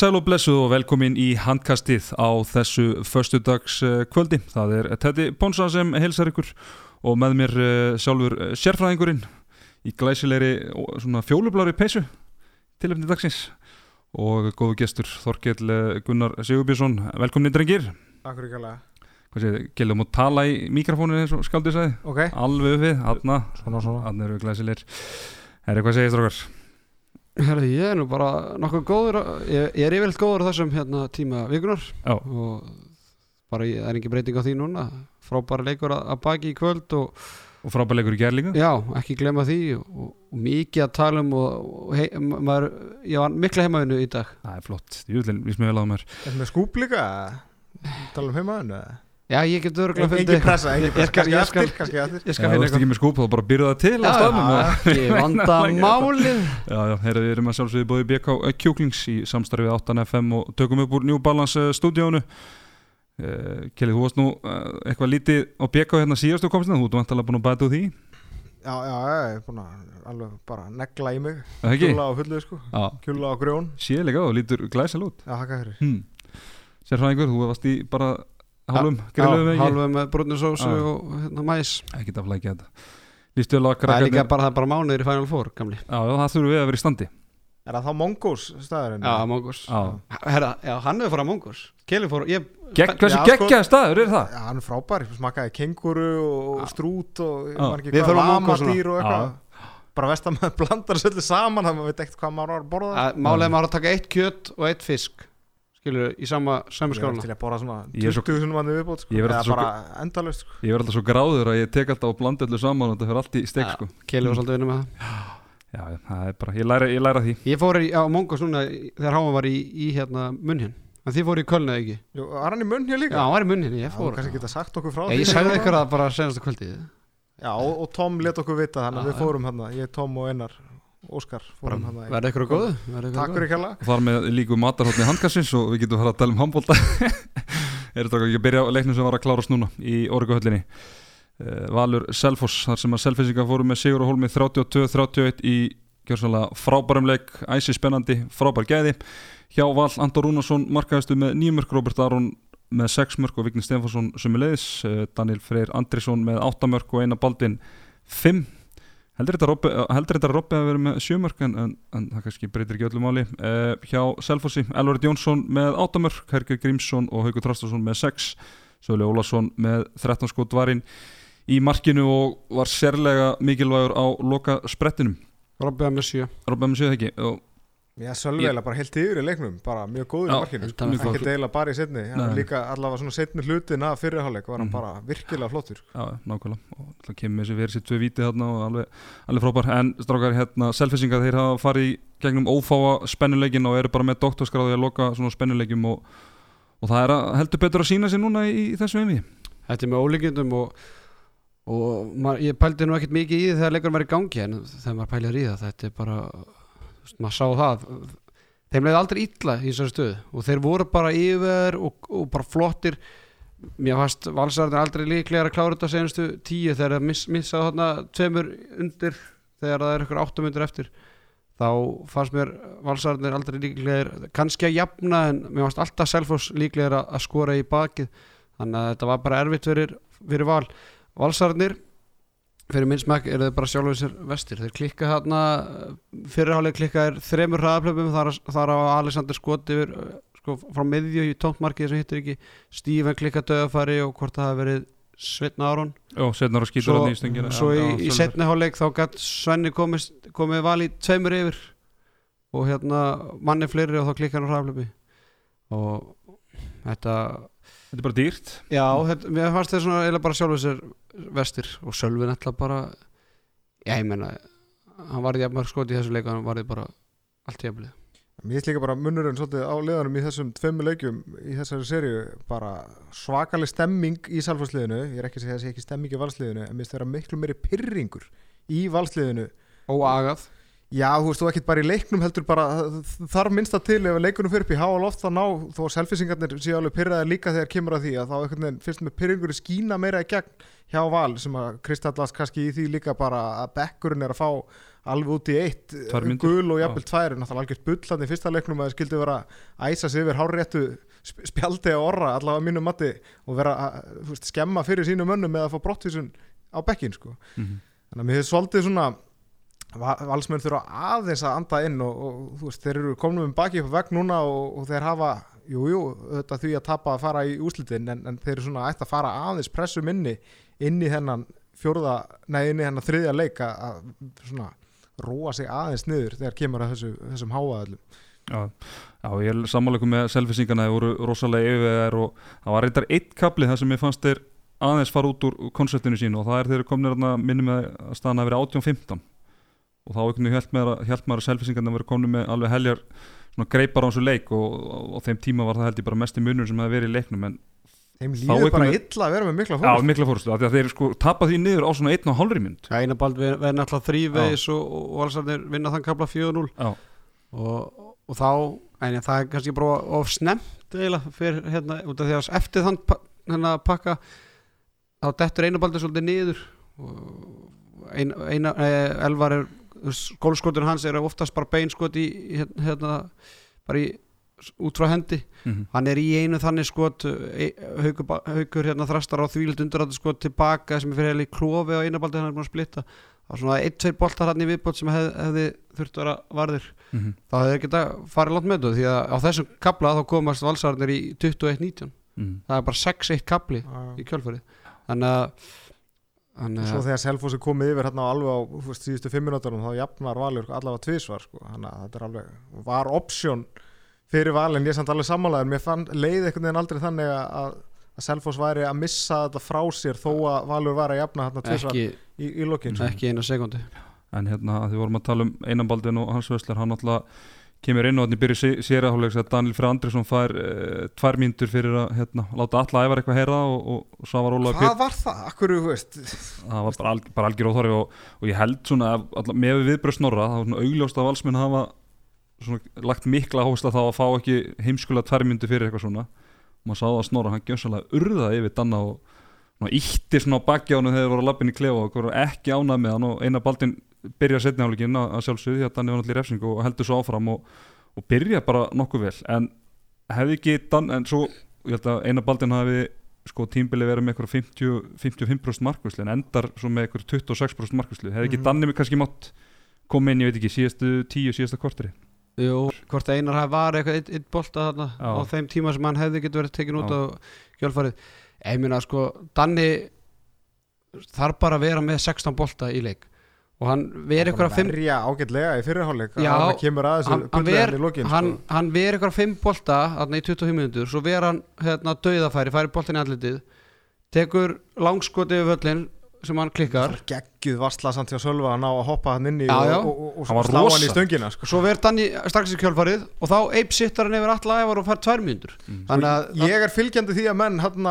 Sæl og blessuð og velkomin í handkastið á þessu förstudags kvöldi. Það er Teddy Ponsa sem helsar ykkur og með mér eh, sjálfur eh, sérfræðingurinn í glæsilegri fjólublári peysu tilöfni dagsins og góðu gestur Þorkell eh, Gunnar Sigurbjörnsson. Velkomin drengir. Takk fyrir kjærlega Hvað séð, gælum að tala í mikrofónu eins og skaldið sagði? Ok, Alveg við, aðna, svona svona aðna eru glæsilegir. Herri, hvað segir strókar? Herði, ég er nú bara nokkuð góður ég, ég er yfirleitt góður á þessum hérna, tíma vikunar Já. og bara ég, það er ekki breyting á því núna frábæra leikur að, að baki í kvöld og Og frábæleikur í gerlinga? já, ekki glemma því og, og, og mikið að tala um og, og hei, maður, ég var mikla heimavinnu í dag Það er flott, júðlinn, við smöðum að mér. Er með skúp líka? Tala um heimaðinu? Já, ég get örgulega Engin pressa, engin Ég- ég pressa, kannski ég skal- eftir, kannski eftir ég Já, skal þú finna veist ekki eitthvað með skúp, þá bara byrjuð það til á Já, staðnum. já. og- ekki vanda málið. Já, já, heyrðu, við erum að sjálfsögðu bóði BK Kjúklings í samstarfið 8FM og tökum upp úr New Balance uh, stúdíónu uh, Kelly, þú varst nú uh, eitthvað lítið á BK hérna síðastu komstina, þú ert vantalega búin að bæta úr því? Já, já, ég er búin að alveg bara negla í mig? Kjúla á fullu, sko. Kjúla á hálfum grilluðum ekki? hálfum með brúnusósu Já. og hérna, mæs Ekki að flækja þetta. Að það er líka bara, það er bara mánuður í Final Four gamli. Já, það þurfum við að vera í standi. Er það þá Mongos staðurinn? já, Mongos Já, Herra, já, hann hefur farað Mongos Kelly fór, ég Gegg, hversu Já, sko- geggjaði staður er það? Já, hann er frábær, ég smakkaði kenguru og Já. strút og Við förum á Mongos lamadýr og Já. eitthvað Bara vestam með blandar svolítið saman þannig að maður veit ekkert hvað maður var að borða. Að er maður að taka eitt kjöt og eitt fisk Skilur, í sama, sama Ég er skála til að borða svona Ég er svo- 20 sinum að viðbót sko. Ég verð Eða alltaf bara sko. Alltaf svo gráður að ég tek alltaf og blanda allir saman og þetta fyrir allt í stek Já. sko Kelly var svolítið vinna með það Já, já, það er bara, ég læra, ég læra því Ég fór í, á Mongos núna þegar Háman var í, í hérna munn En þið fóru í Köln eða ekki Jú, var hann í munn hér líka? Já, hann var í munn ég Já, fór þú kannski geta sagt okkur frá Ég, ég sagði það bara senast kvöldið Já, og, og Tom let okkur vita þannig að Já, við já. fórum hann Ég, Tom og Einar, Óskar Verði ykkur að góðu að Takk fyrir kjalla og þar með líku matarhóttni handkassins og við getum fara að tala um handbólta er þetta ekki að byrja leiknum sem var að klárast núna í Orguhöllinni? Uh, Valur Selfoss þar sem að Selfissinga fóru með Sigur og Holmi 32-31 í frábærum leik. Æsi spennandi, frábær gæði. Hjá Val Andor Rúnarsson markaðistu með nýjumörk, Robert Aron með 6 mörk og Vigni Stefansson sumulegis uh, Daniel Freyr Andrisson með 8 mörk og Einar Baldin 5 heldur þetta heldur þetta Robbi að vera með 7 mörk en, en, en það kannski breytir ekki öllu máli. Uh, hjá Selfossi, Elvarit Jónsson með 8 mörk, Herger Grímsson og Haugur Trastarsson með 6 Söli Ólason með 13 skot varinn í markinu og var sérlega mikilvægur á loka sprettinum Robby var með sjö. Robbi með séu það ekki? Og Já, Sölveila bara heilt yfir í leiknum Bara mjög góður í markinu sko. mjög Ekki deila bara í setni líka allavega svona setni hlutin af fyrirháleik Var hann Mhm. bara virkilega flottur Já, nákvæmlega. Og það kemur þessi verið sér tvö víti þarna og alveg, alveg frábær. En strákar hérna, selfisingar þeir hafa farið í gegnum ófáa spennuleikin og eru bara með doktorskráði að loka svona spennuleikim og, og það er að heldur betur að sína sér núna í, í þessu einvi Þetta er með ólíkjendum og, og maður, ég pældi nú ekkert mikið í því þegar leikur var í gangi en þegar maður pælir í það þetta er bara, maður sá það. Þeim leiði aldrei illa í þessari stöðu og þeir voru bara yfir og, og bara flottir. Mér fannst valsarðin aldrei líklega að klára þetta senustu tíu þegar það miss, missaði þarna tveimur undir þegar það er ykkur áttum undir eftir. Þá fannst mér valsarðin aldrei líklega kannski að jafna en mér fannst alltaf Selfoss líklega að skora í bakið. Þannig að þetta var bara erfitt fyrir, fyrir val. Valsarðinir fyrir minn smekk eru þeir bara sjálfur sér vestir. Þeir klikka þarna fyrirhálega klikka er þremur hraðaplöfum þar, þar á Alexander skot yfir uh, sko, frá miðju í tóntmarkið sem hittir ekki. Stífen klikka döðafari og hvort það hafi verið Sveitna og setnar að skýta svo, hann í stöngina svo í, í setni hálfleik þá gætt Svenni komist, komið val í tveimur yfir og hérna manni fleiri og þá klikka hann á hraðaplöfi og þetta þetta er bara dýrt. Já, þetta, mér fannst þetta svona eiginlega bara sjálfur sér vestir og Sölvin ætla bara já, ég menna hann varði jafnmörg skot í þessu leik hann varði bara allt jafnlið Mér finnst líka bara munnurinn svolítið á liðanum í þessum tveimu leikjum í þessari serju bara svakaleg stemming í salfarsliðinu ég er ekki að segja að það sé ekki stemming í valsliðinu en mér finnst það vera miklu meiri pyrringur í valsliðinu. Og agað Já, þú veist, þú ekkert bara í leiknum heldur bara þar minnst það til ef leikunum fyrir upp í háa loft þá ná, þó að selfisingarnir séu alveg pyrraðir líka þegar kemur að því að þá fyrst með pyrringur skína meira í gegn hjá val sem að Kristallast kannski í því líka bara að bekkurinn er að fá alveg út í eitt gul og jafnvel tvær náttúrulega algjört bullandi í fyrsta leiknum að það skildi vera að æsa sig yfir hárréttu sp- spjaldi á orra allavega að mínu mati og vera að skemma fyrir sínu mönnum með að fá brottvísun á bekkin sko. Mhm. þannig valsmenn þurfa aðeins að anda inn og, og þú veist, þeir eru komin um baki upp á vegg núna og, og þeir hafa jú, jú, þetta því að tapa að fara í úslitin en, en þeir eru svona ætti að fara aðeins pressum inni inn í þennan fjórða, nei, inn í þennan þriðja leik að svona róa sig aðeins niður þegar kemur að þessu, þessum háaðallum Já, já, ég er sammáleikum með selfisingana, þeir voru rosalega yfirvegar og það var reyndar eitt kapli þar sem ég fannst þeir aðeins fara út úr konceptinu sínu og það er þeir komnir að minni með að staðan að vera 18-15 og þá einhvern veginn held maður, að- að selfisingarna verið komnir með alveg heljar svona greipar á þessu leik og, og, og þeim tíma var það held ég bara mesti munur sem hefði verið í leiknum en þeim líður bara illa að vera með mikla já, fólk mikla fórstu, af því að þeir sko tapa því niður á svona einn og hálfri mynd Eina bald verði náttúrulega þrýveis og, og valsarnir vinna þann kapla 4-0 Já, og, og þá en það er kannski bara of snemt eiginlega fyrir hérna út af því að eftir þann pa- hérna pakka þá dettur einu baldur svolítið niður. Og ein, eina eh, elvar er skólskotur hans er oftast bara beinskot í hérna, hérna bara í út frá hendi. Mhm, hann er í einu þannig skot e, haukur, ba- haukur hérna þrastar á þvílind undirættu skot tilbaka sem er fyrir heil í klofi á einabaldi hann er búin að splitta. Það var svona ein, tveir boltar hann í viðbót sem hef, hefði þurft að vera varðir. Mhm, þá hefði þeir geta farið langt með þetta því að á þessum kabla þá komast valsarnir í 21-19 mhm. það er bara 6-1 kabli í kjölfarið. Þannig að þannig Svo að þegar Selfoss er komið yfir hérna alveg á síðustu fimm minútarum þá jafnar Valur allavega tvisvar sko. þannig að þetta er alveg, var option fyrir Valin, ég er samt alveg sammálaður mér fann leið einhvern veginn aldrei þannig að, að Selfoss væri að missa þetta frá sér þó að Valur var að jafna hérna tvisvar ekki, í, í lokin sko. ekki eina sekundi En hérna, því vorum að tala um einanbaldin og hans vöslar, hann náttúrulega kemur inn og þannig byrju sérahólegs að Daniel Frey Andrisson fær uh, tvær mínútur fyrir að hérna, láta alla ævar eitthvað heyra og, og, og Svavar Ólaður Hvað var það? Akkur, þú veist það var bara, alg, bara algjör óþorri og, og ég held svona að með viðbröð snorra það var svona augljóst að valsmenn hafa svona, lagt mikla hósta þá að fá ekki heimskulega tværmyndu fyrir eitthvað svona og maður sáða að snorra, hann gjössalega urðaði yfir Danna og ítti svona á hann þegar þeir voru að lappin í klefa og ekki ánað með hann og eina baldin byrja setni áleikin að að sjálfsögðu því að Danni var náttúrulega í refsingu og heldur svo áfram og, og byrja bara nokkuð vel en hefði ekki Dan en svo, ég held að eina baldin hafi sko tímbili verið með eitthvað 50, 55% markvæsli en endar svo með eitthvað 26% markvæsli hefði ekki Mhm. Danni kannski mátt koma inn, ég veit ekki, síðastu tíu, síðasta korteri Jú, hvort Einar hafi var eitthvað eitt, eitt bolta þarna Já. á þeim tíma sem hann hefði getur verið tekin út Já. á kjölfarið ég meina sko, Danni þarf bara að vera með 16 bolta í leik og hann veri eitthvað fimm verja ágætlega í fyrirháleik hann kemur að þessu ver, í lokin hann, sko. hann ver eitthvað fimm bolta í 25 minútur, svo ver hann hérna, dauðafæri, færi boltin í andlitið tekur langskoti yfir völlin sem hann klikkar geggjuð vassla samt Sölva að ná að hoppa hann inn í Já, og, já. og, og, og Hann slá hann í stöngina sko. svo ver Danni strax í kjölfarið og þá eip sittar hann yfir alla ævar og fær tvær mínútur Mm. þannig að ég er fylgjandi því að menn hann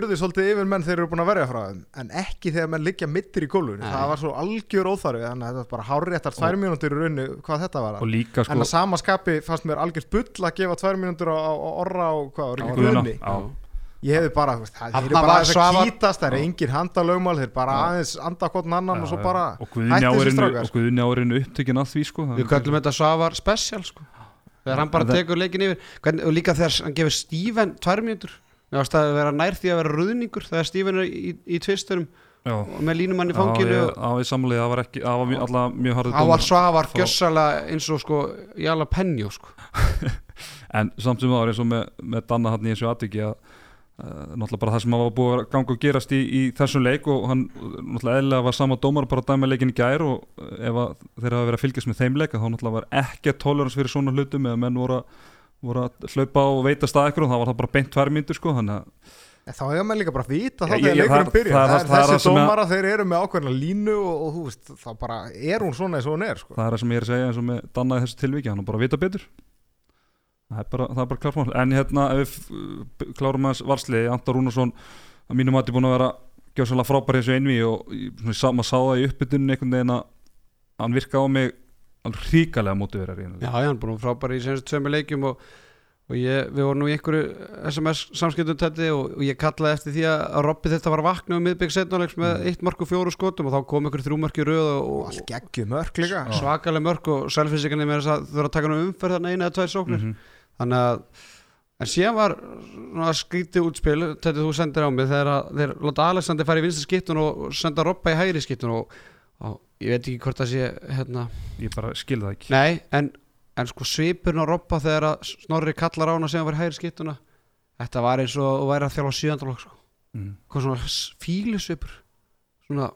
urði svolítið yfir menn þeir eru búin að verja frá þeim en ekki þegar menn liggja mittir í gólfinu Nei. það var svo algjör óþarfi þannig að þetta var bara hárréttar tvær mínútur í rauninu hvað þetta var líka en sko að sama skapi fannst mér algjört bull að gefa tvær mínútur á, á, á orra og hvað, ég hefði bara, þú veist, það Þarna er bara aðeins að kýtast það er Já. engin handalögmál, þeir bara Já. aðeins andakotn annan Já, og svo bara og Guðni hætti þessu árinu strákar, og Guðni árinu upptökin að því sko við köllum þetta Svavar special sko. þegar hann bara Það- tekur leikin yfir Hvern, og líka þegar hann gefur Steven tvær mínútur mér varst að vera nær því að vera ruðningur þegar Steven er í, í tvisturum og með línumann í og á ég samlega, það var ekki það var alltaf mjög harður hann var. Svavar gjössalega eins og sko jala penjó sko. en samt sem það var eins og með, með Danna hann í þessu atviki að náttúrulega bara það sem hafa búið að ganga og gerast í, í þessum leik og hann náttúrulega eðlilega var sama dómar bara að dæma leikin í gær og uh, ef að þeir hafa verið að fylgjast með þeim leika þá náttúrulega var ekki tolerans fyrir svona hlutum eða menn voru, að- voru að hlaupa og veita stað ykkur og það var það bara beint tvær myndur sko þannig að þá hefur maður líka bara að vita ég- þegar það- byrja það það það- það það þessi að- dómara þeir eru með ákveðna línu og, og þú veist, þá bara er hún svona eins og hún er sko. það er það sem ég er að segja eins og með Danna í þessu tilviki hann er bara að vita betur það er bara, það er bara klart mál en hérna ef við klárum aðeins varsli Anton Rúnarsson að mínum mati búin að vera gjóðsvæmlega frábær í þessu einvi og í- svona, ég sá- maður sá það í uppbytunni einhvern veginn að hann virka á mig alveg hríkalega mótiverari já, já, hann er búin að vera frábæri í senast tveimu leikjum og, og ég, við vorum nú í einhverju SMS samskiptum tætti og, og ég kallaði eftir því að, að Robby þetta var að vakna um miðbygg setnáleiks með Mm. eitt mark og fjóru skotum og þá kom einhverju þrjú mark í röð og, og og svakalega mörk og selfinsíkarnir með þess að þú verður að taka nú umferð þarna eina eða tvær sóknir Mhm. Þannig að en síðan var skrítið útspil þetta þú sendir á mig þegar þeir láta Alexander fara í vinstri skiptun og senda Robba í hægri skiptun og, og ég veit ekki hvort það sé hérna, ég bara skil það ekki. Nei en, en sko svipurinn á Robba þegar Snorri kallar á hana sem var í hægri skiptuna þetta var eins og að væri að þjála sjöndalokk sko. Mhm. hvað svona fílusvipur svona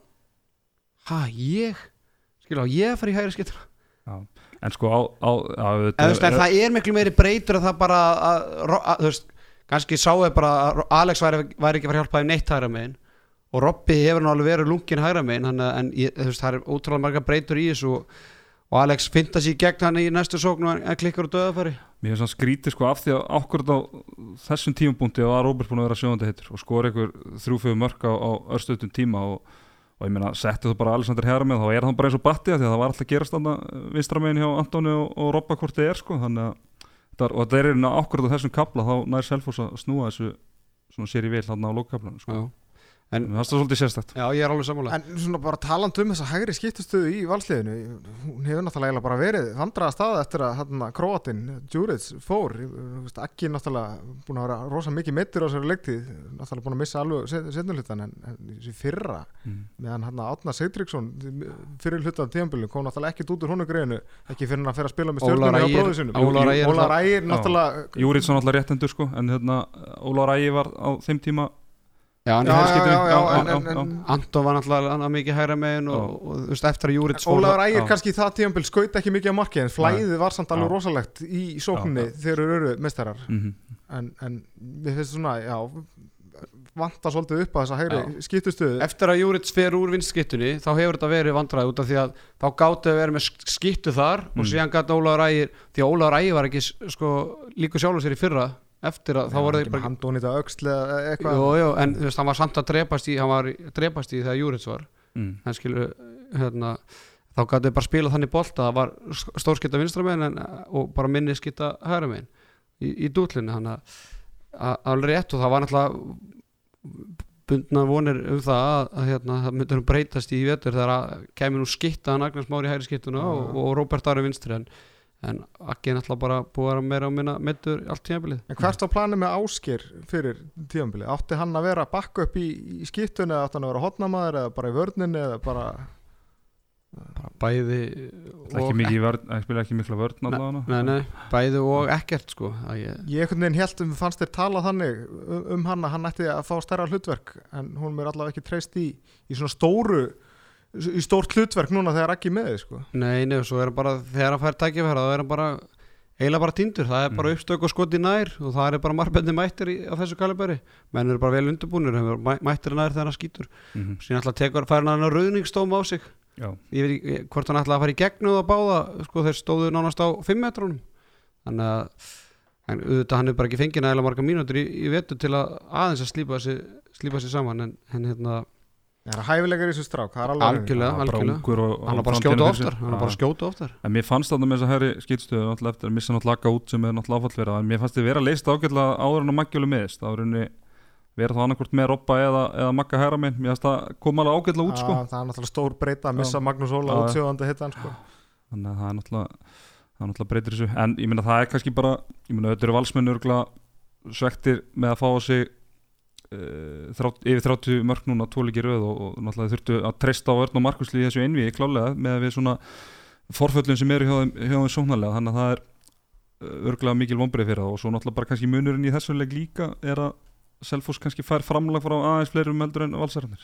ha ég? Skilja á ég að fara í hægri skiptuna en sko á, á, á en, veist, en það er miklu meiri breytur að það bara að, að, veist, kannski sáu bara að Alex væri, væri ekki að fara að hjálpa þeim neitt hægra megin og Robby hefur alveg verið lungin hægra megin hann, en veist, það er ótrúlega marga breytur í þessu og, og Alex finta sér gegn hann í næstu sóknu en, klikkar og döðafæri Mér finnst það skrítið sko af því að ákvörð á þessum tímapunkti var Róbert búin að vera sjóðandi hittur og skora einhver þrjúfjöðu mörk á, á örstöðum tíma og, og ég meina setti þú bara Alexander Herra með þá er það bara eins og batti af því að það var alltaf gerast þarna vinstramegin hjá Antoni og, og Robba hvort þið er sko þannig að það er, og það er einu ákvörð á þessum kapla þá nær Selfoss að snúa þessu svona sér í vil þarna á lókkaplanum sko. Já. En- það er svolítið sérstætt Já, ég er alveg sammála. En svona bara taland um þessa hægri skiptustöðu í valsliðinu hún hefur náttúrulega bara verið vandraða staða eftir að hérna Kroatin, Djuric, fór. Ég, þú veist, ekki náttúrulega búin að vera rosa mikið meittur á þessari leiktið náttúrulega búin að missa alveg setnulutan en, en þessi fyrra mm. meðan hann Átna Seytriksson fyrir hlutan tíðanbílu kom náttúrulega ekki út úr honu greinu ekki fyrir hann að fyrir að spila með stjórnum Ólar Ægir. náttúrulega- Já, Já, já, já, já, Já, Anton var náttúrulega mikið hægra megin og, þú veist, eftir að Júrits Ólaður Ægir kannski það tíðanbíl skaut ekki mikið á marki en flæðið var samt alveg rosalegt í sókninni Já, þegar þeir eru mestarar mm en, en við finnst svona, já vanta svolítið upp að þessa hægri skiptustöðu eftir að Júrits fer úr vinstskiptunni þá hefur þetta verið vandræði út af því að þá gáttu að vera með sk- skiptu þar og Mm. síðan gæti Ólaður Ægir því að Ólaður Ægir var ekki sko, líka sjálfur sér í fyrra eftir að þá voru þeir bara handón í þetta öxl eða eitthvað. Jú, jú, en þú veist, hann var samt að drepast í hann var drepast í þegar Júrits var. Mm. en skilu, hérna þá gæti þeir bara spila þannig bolt að það var stórskipta vinstramenn en, og bara minni skipta hægra megin í, í dútlinu. Hann að alveg rétt og það var náttúrulega bundna vonir um það að, að hérna, það myndur breytast í vetur þegar að kemur nú skitta hann Agnes Mári hægri skittuna og, og Róbert Ari vinstri. En, en Aggi er náttúrulega bara búið að vera meira og minna meittur allt tímabilið. En hvert var planið með ásker fyrir tíðanbíli? Átti hann að vera bakk upp í, í skiptunni eða átti hann að vera hotnamaður eða bara í vörninni eða bara bara bæði ekki mikið í vörn, ekki spila ekki mikla vörn allavega nei, nei, bæði og ekkert sko. Að ég, Ég einhvern veginn held um fannst þér tala þannig um, um hann að hann ætti að fá stærra hlutverk en hún er allavega ekki treyst í, í svona stóru í stórt hlutverk núna þegar ekki með þið sko. Nei, nei, svo er hann bara, þegar hann fær tækifæra þá er hann bara, eiginlega bara týndur. Það er bara Mm. uppstök og skoti nær og það er bara margbenni mættir í, á þessu kaliberi. Menn eru bara vel mæ- mættir nær þegar hann skýtur, mm síðan alltaf tekur fær hann að rauðningstóm á sig. Já, ég veit ekki hvort hann að fara í gegnum það báða, sko þeir stóðu nánast á 5 metrónum þannig að en auðvitað hann er bara ekki fengið nægilega marga mínútur í, í vetu til að aðeins að slípa sig, slípa sig saman. En, en hérna, Það er hæfilegar í þessu strák, það er alveg hreint. algjörlega, bara algjörlega hann er bara að skjóta oftar hann er bara að skjóta oftar. En mér fannst þarna með þess að herri skýtstöðu náttúrulega eftir að missa náttúrulega Laka út sem er náttúrulega áfall vera en mér fannst þið vera leist ágætlega áður en að það var rauninni vera þá annarkort með Robba eða, eða Magga herra minn. Mér fannst það kom alveg ágætlega út sko. Að Það er náttúrulega stór breyta að missa. Magnús Óla útsjóðandi hitta hann sko. Þannig að það er náttúrulega það er náttúrulega breytir þessu en ég meina það er kannski bara ég meina þetta eru valsmenn örgulega svektir með að fá á sig uh, þrát, yfir 30 mörg núna tólíki röð og, og náttúrulega þurftu að treysta á örn og markusli í þessu einvi klálega með að við svona forföllin sem eru hjá þeim, sóknarlega. Þannig að það er uh, örgulega mikil vonbreið fyrir það og svo náttúrulega bara kannski munurinn í þessu leik líka er að Selfoss kannski fær framlag frá aðeins fleirum meldur en valsararnir.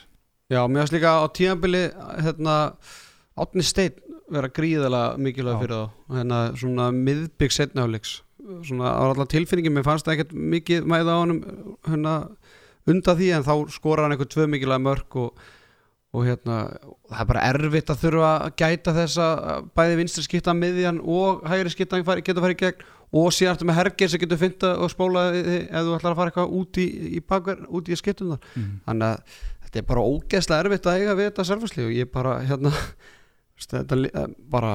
Já, mér finnst líka á tíðanbili hérna, Átni Steinn vera gríðalega mikilvæg fyrir þá. Hérna, svona miðbygg setnafleiks svona á allar tilfinningin, mér fannst það ekkert mikið mæða á honum hérna, undan því en þá skorar hann eitthvað tvö mikilvæg mörg og, og hérna það er bara erfitt að þurfa að gæta þess að bæði vinstri skipta miðjan og hægri skipta getur farið gegn og síðan ertu með hergir sem getur fynda og spóla ef þú ætlar að fara eitthvað út í, í bakver, út í skiptum þar mm. þannig að þetta er bara ógeðslega erfitt að eiga við þetta og ég bara hérna þetta eh, bara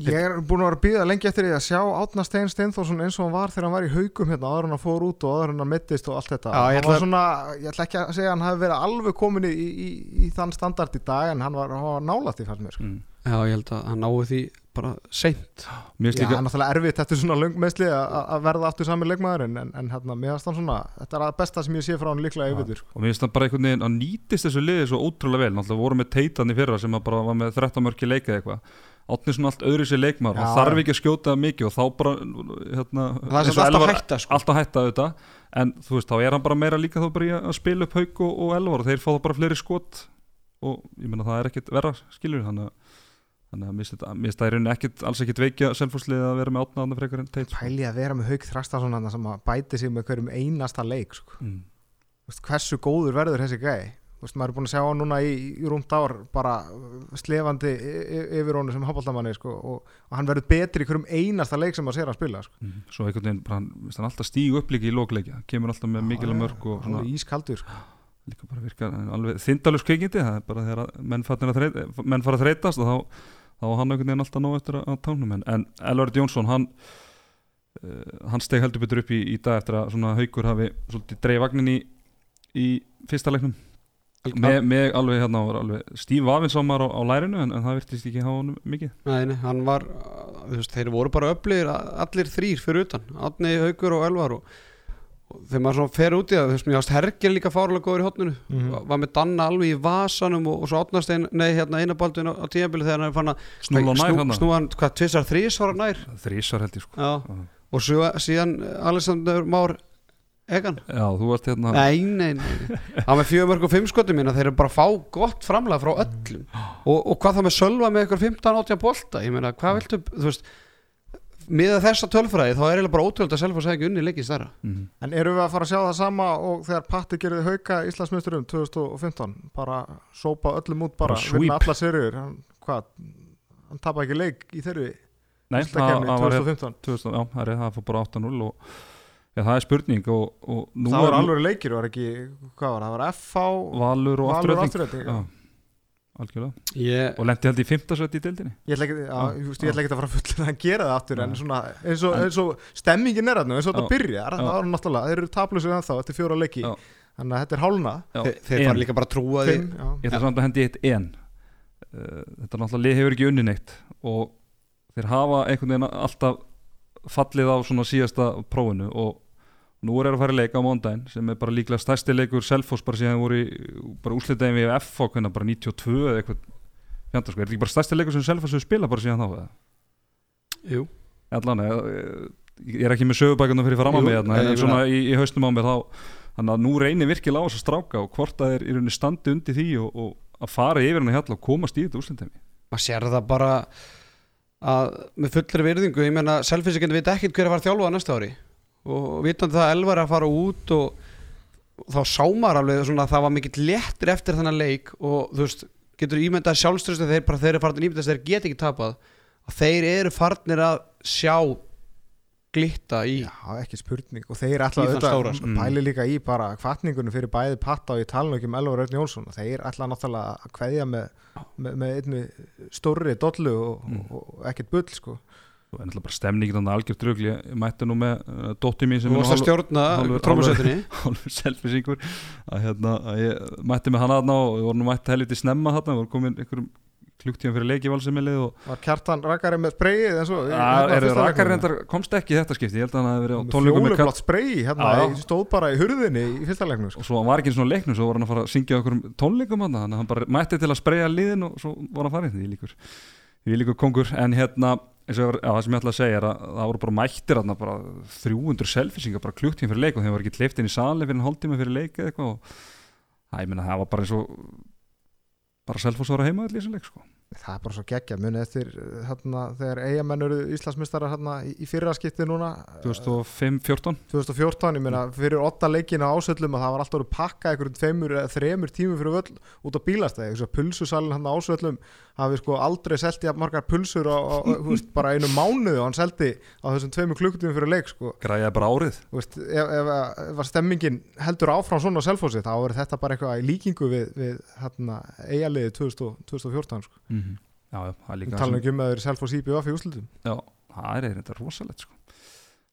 Ég er búin að vera að býða lengi eftir því að sjá Átna Stein Steinþórsson eins og hann var þegar hann var í haugum hérna, áður en hann fór út og áður en hann mittist og allt þetta. Já, ég hann ætla- svona, ég ætla ekki að segja að hann hafi verið alveg komin í, í, í þann standard í dag en hann var, hann var nálægt í mér sko. mm. Já, ég held að hann náu því bara seint. Já, líka hann er náttúrulega erfitt eftir svona löngmeðsli að verða aftur sami leikmaðurinn en, en hérna, mér finnst hann svona, þetta er að besta sem ég sé frá hann líklega yfir og mér finnst það bara einhvern veginn að nýtist þessu liði svo ótrúlega vel, náttúrulega voru með teitan í fyrra sem að bara var með 13 mörki leika eða eitthvað átni svona allt öðru sér Já. hann þarf ekki að skjóta mikið og þá bara hérna, Það er og samt alltaf Elvar- hætta sko alltaf hætta auðvitað en þú veist, þá er hann bara meira líka þá bara í að spila upp haug og, og elvar og þeir fá þá bara fleiri skot og ég meina það er ekkit verra skilur þannig að þannig að mér finnst það í rauninni ekkit, alls ekkit veikja selfhúslið að vera með átnaðan frekar en teit sko. Pæli að vera með Hauk Þrastason hann sem að bæti sig með hverjum einasta leik sko. mm. Hversu góður verður þessi gæi Þú veist, maður er búin að sjá hann núna í, í rúmt ár bara slefandi yfir honum sem hafbóltamanni sko, og, og hann verður betri í hverjum einasta leik sem maður sér hann spila sko. Mm. svo einhvern veginn, bara, hann, veist, hann alltaf stígu upp líka í lókleikja, kemur alltaf með mikilvæg mörg og svona, ískaldur sko. líka bara virkar alveg þindalus kveikindi, það er bara þegar að menn, að þreyt, menn fara að þreytast og þá, þá hann einhvern veginn alltaf nóg eftir að, að tánum en, en Elvar Jónsson hann uh, hann steg heldur betur upp í, í dag eftir að haukur hafi svolítið dreif vagnin í, í fyrsta leiknum með, með alveg hérna var alveg stíf afinsámar á, á lærinu en, en það virtist ekki hafa honum mikið. Nei, nei, hann var, þú veist, þeir voru bara öflugir allir þrýr fyrir utan Átni, Haukur og Elvar og, og þegar maður svona fer út í það, þú veist, mér ást Hergir líka fárlega góður í hotninu, Mhm. var með Danna alveg í vasanum og, og svo Átnastein, nei, hérna einabaldun á, á tíðanbili þegar hann er fann að snúla nær hann snúa hann, hvað, tvisar, þrísvara nær? Þrísar held ég sko. Já, Já. og svo, síðan Alexander Már Egan? Já, þú varst hérna Nei, nei, nei. Hann með fjögur mörg og fimm skotum mína Þeir eru bara að fá gott framlega frá öllum. Og, og hvað það með sölva með ykkur 15-18 bolta? Ég meina, hvað viltu, þú veist Miða þessa tölfræði þá er eiginlega bara ótrúld að selva sæði ekki unni leikið stærra. Mhm. En erum við að fara að sjá það sama og þegar Patti gerði hauka Íslandsmyndurum 2015 bara sópa öllum út bara, Bara vinna alla seriur hann, hvað, hann tapa ekki leik í þeirri Nei, það, Íslandakefni það var hérna 2015 2000, já, það er það fór bara 8-0 og já, það er spurning og, og nú það var er alveg leikir, var ekki, hvað var það, það var FH Valur og Valur afturölding Já, algjörlega. Ég, og lendi held í 5. sett í deildinni. Ég ætla ekki, Já, ég, veist, ég ætla ekki að fara fullið að gera það aftur en svona, eins og, eins og stemmingin er þarna, eins og þetta Já. byrjar það Já. var náttúrulega, þeir eru tablusir ennþá eftir fjóra leiki, Já. þannig að þetta er hálna. Já, þeir, þeir en- fara líka bara að trúa því. Fimm, já. Ég ætla samt að hendi eitt en. Uh, Þetta náttúrulega lið hefur ekki unni neitt og þeir hafa einhvern veginn alltaf fallið á svona síðasta prófinu og nú er þeir að fara í leika á móndaginn sem er bara líklega stærsti leikur Selfoss bara síðan voru í, bara úslitaðin við F og hvernig bara 92 eða eitthvað fjandar sko, er þetta ekki bara stærsti leikur sem Selfoss hefur spilað bara síðan þá eða? Jú, allan ég, ég er ekki með sögubækuna fyrir fram Jú, mig hérna, en meina- svona í, í haustum á mér þá þannig að nú reynir virkilega á þess að stráka og hvort að þeir í rauninni standi undir því og, og að fara yfir hann hérna og komast í þetta úrslendemi maður sér það bara að með fullri virðingu ég meina, selfinsingandi veit ekkert hver að fara þjálfað næsta ári. Og vitandi það að Elvar að fara út og, þá sá maður alveg svona að það var mikill léttir eftir þennan leik og þú veist, getur ímyndað sjálfströstu þeir bara þeir eru farin ímyndast þeir get ekki tapað og þeir eru farnir að sjá glitta í. Já, ekki spurning. Og þeir Í auðvitað stóra, sko. pæli líka í bara kvartningunum fyrir bæði patta og ég tala nú ekki um Elvar Örn Jónsson. Og þeir ætla náttúrulega að kveðja með, með, með einni stórri dollu og, Mm. og, og ekkert bull sko. Og er náttúrulega bara stemningin þannig algjört rugl ég mætti nú með uh, dótti mín sem þú varst að stjórna trómusötinni hálfur selfisingur að, hérna, að ég mætti með hann aðna og við vorum nú mætti helviti snemma þarna. Við vorum komin einhverjum klukktíðan fyrir leiki valsimilið og var kjartan rakari með spreyið eins og að, er reyndar komst ekki í þetta skipti. Ég held að hann hefði verið fjólublátt spreyi hérna, ég stóð bara í hurðinni í fyrsta leiknum sko. og svo hann var ekki í svona leiknum svo var hann að fara að syngja okkur um tónleikum hann þannig að hann bara mætti til að spreja liðin og svo var hann farið því líkur því líkur kongur en hérna ég það sem ég ætla að segja er að það voru bara mættir hann bara 300 selfisingar bara klukktíma fyrir leik og þeim var ekki kleift inn í sali fyrir en hálftíma fyrir leik eða eitthvað og það, ég meina það var bara eins og bara selfos var að heima allir í þessu leik sko. það er bara svo geggja munið eftir hérna, þegar eigamenn eru Íslandsmyndstara hérna, í, í fyrra skipti núna uh, 2005-14 2014, ég meina fyrir åtta leikina ásöllum að það var alltaf að pakka einhverjum tveimur eða þremur tímum fyrir völl út á bílastæði, pulsusalinn hann ásöllum hafi sko aldrei selti að margar pulsur á, á þú veist, bara einu mánuðu og hann seldi á þessum tveimur klukkutímum fyrir leik sko, græjaði bara árið veist, ef, ef, ef stemmingin heldur áfram svona á selfósi þá er þetta bara eitthvað í líkingu við, við hérna, eigaliði 2014 sko. mm -hmm. já, já, það er líka tala sem, ekki um að þeir self og CBF í úslutum já, það er þetta rosalegt sko.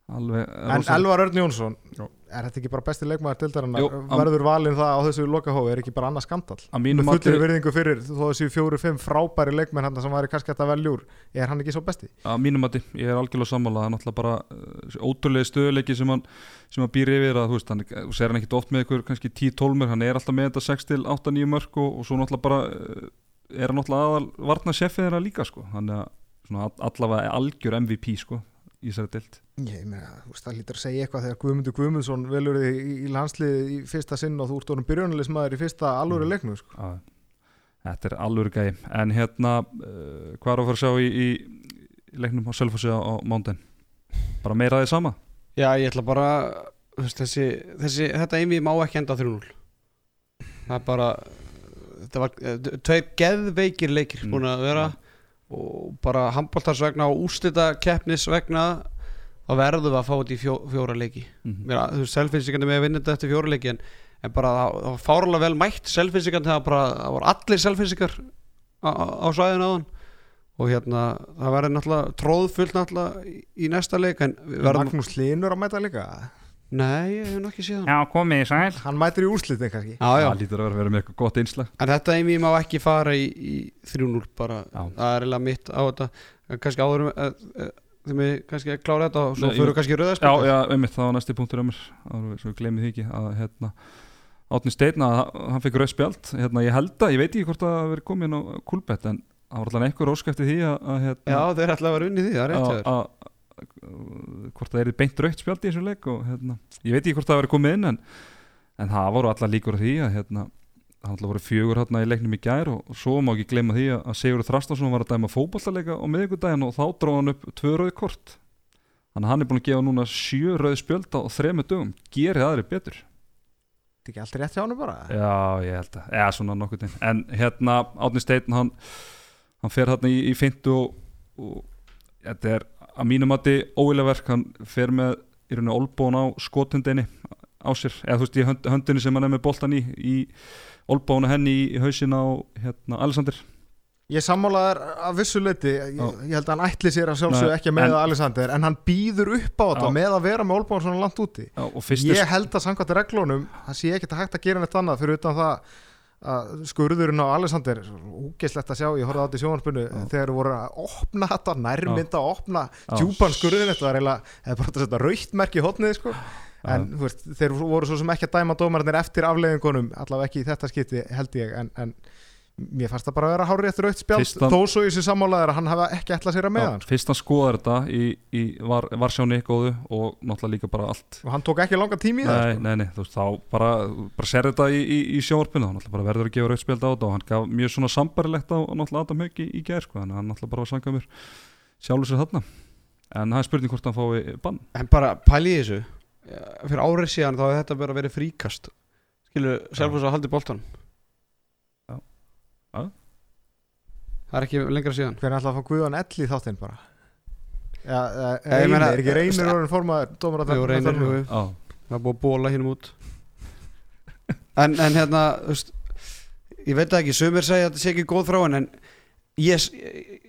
alveg En. Elvar Örn Jónsson, Já. Er þetta ekki bara besti leikmaður? Jú, am- Verður valinn það á þessu lokahófi, er ekki bara annað að mínum Með fullir mati, virðingu fyrir þó þessu fjóru, fimm frábæri leikmenn hann sem væri kannski að velja úr, er hann ekki svo besti? að mínum mati, ég er algjörlega sammála. Það er náttúrulega bara uh, ótrúlega stöðuleiki sem hann, sem hann býr yfir að þú veist, hann, sér hann ekkit oft með ykkur kannski 10-12 mörg, hann er alltaf með þetta 6-8-9 mörg og, og svo náttúrulega bara uh, er hann náttúrulega aðal varna Ég meina, þú veist, það lítur að segja eitthvað þegar Guðmundur Guðmundsson velur þig í, í landsliði í fyrsta sinn og þú ert orðin byrjunalismæður í fyrsta alvöru Mm. leiknum, sko. að, þetta er alveg gæði en hérna, uh, hvað er að fara að sjá í, í, leiknum á Selfossi á, á mándin bara meira því sama Já, ég ætla bara þú veist, þessi, þessi, þetta einvið má ekki enda 3-0 það er bara þetta var eh, tveir geðveikir leikir Mm. búin að vera og bara handbóltars vegna og úslita keppnis vegna þá verðum við að fá þetta í fjó, fjóra leiki mm -hmm. Þú veist, selfinnsikandi með að vinna þetta eftir fjóra leiki en, en bara það, var fárlega vel mætt selfinnsikandi, það, það var allir selfinnsikar á, á á svæðinu áðan og hérna, það verður náttúrulega tróðfullt náttúrulega í, í næsta leik en við verðum Magnús Linur að mæta líka. Nei, ég hef nú ekki séð hann Já, komið í sæl Hann mætir í úrslitin kannski. Já, já, Það lítur að vera, með eitthvað gott einslag en þetta einvið má ekki fara í, í 3-0 bara, Já. það er eiginlega mitt á þetta kannski áður þegar við kannski að klára þetta og svo fyrir við kannski Já, rauðarspil já, einmitt, það var næsti punktur um mér. Áður við- Svo við gleymið því ekki að hérna Átni Steinn að hann fekk rauð spjald. Hérna, Ég held að, ég veit ekki hvort það hafi verið komin á Kulbett en það var alltaf einhver ósk eftir því að, að hérna, Já, þeir ætla að vera unni því, það er rétt að, að, að, hvort það er beint rautt spjald í þessu leik og hérna, ég veit ekki hvort það verið komið inn en, en það voru allar líkur því að alltaf voru fjögur hérna í leiknum í gær og, og svo má ekki gleyma því að, að Sigur Þrastarsson var að dæma fótballaleika á miðvikudaginn og þá dróð hann upp tvö rauði kort. Þannig að hann er búin að gefa núna sjö rauði spjöld á þremu dögum, gerir aðri betur. Þetta er ekki allt rétt hjá hann bara. Já, ég held að, eða svona nokkuð tegn. En hérna, Átni Steinn, hann, hann fer hérna í, í fintu og, og þetta er að mínum mati óilegverk, hann fer með í rauninni olbón á skotundinni á sér, eða þú veist, í hönd, höndinni sem hann er með boltan í, í olbónu henni í, hausin á hérna, Alexander. Ég sammálaðar að vissu leiti, ég, ég held að hann ætli sér að sjálfsögðu Nei, ekki með en- Alexander, en hann býður upp á þetta með að vera með Olbán svona langt úti. Já, Ég held að samkvæmt reglunum, það sé ekki hægt að gera neitt annað fyrir utan það að skurðurinn á Alexander, úgeislegt að sjá, ég horfði á þetta í sjónvarpinu Já. þegar voru að opna þetta, nærmynda að opna djúpan skurðin, þetta var eiginlega, eða bara að setja rauktmerki í hotnið, sko. En veist, þeir voru svo sem ekki að dæma dómarnir eftir afleiðingunum, allavega ekki í þetta skipti held ég, en, en mér fannst það bara að vera hárið eftir hann- þó svo ég sé sammálaður að hann hafa ekki ætlað sér að með hann, sko. fyrst hann skoðar þetta í, í var, Varsjáni góðu og náttúrulega líka bara allt. Og hann tók ekki langa tími í það, Nei, sko. nei, nei, þú veist, þá bara, bara sér þetta í, í, í sjónvarpinu, þá náttúrulega bara verður að gefa rautspjöld á þetta og hann gaf mjög svona sambarilegt á náttúrulega Adam Haug í, í gær, sko, þannig að hann náttúrulega bara var sangað mér sjálfur sér þarna. En það er spurning hvort hann fái bann. En bara pæli í þessu Fyrir árið síðan þá hefði þetta bara verið fríkast. Skilur, svo að haldi boltan Já. Já. Það er ekki lengra síðan. Hvernig ætlaði að fá Guðan ell í þáttinn bara? Ja, ég reynir, meina- er ekki reynir orðin formaður dómar að reynir, jú, jú. Já, Það er búið að bóla hínum út. En, en hérna veist, Ég veit það ekki, sömur segja að þetta sé ekki góð frá hann En ég,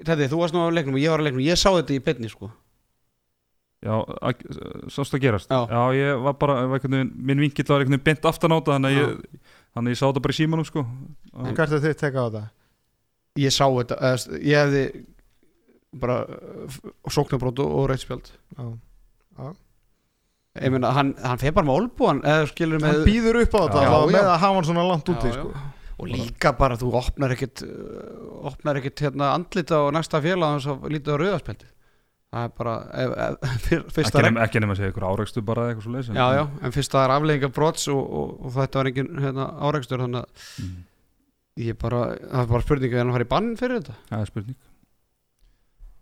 þetta, þú varst nú á leiknum og ég var á leiknum Ég sá þetta í beinni sko já, sást að gerast Já. ég var bara, var veginn, minn vinkill var einhvern veginn bent aftan á þetta, þannig að ég þannig að ég sá þetta bara í símanum, sko Hvert er þitt teka á þetta? Ég sá þetta, eða, ég hefði bara uh, sóknabrót og, og reitspjald Já. Ég meina, hann, hann feir bara með olbúan eða skilur með Hann býður upp á þetta Já, já. með að hafa hann svona langt Já, úti já. sko. og líka bara þú opnar ekkit uh, opnar ekkit hérna andlita á næsta félag og lítið á rauðarspjaldi það er bara ef, ef, fyr, fyrsta ekki nema, ekki nema að segja ykkur áreikstu bara eitthvað svo leys já, já, en fyrst það er aflegginga brots og, og, og þetta var engin hérna, áreikstur þannig að Mm, ég bara, það er bara spurning ef hann fari í bann fyrir þetta? Það er spurning.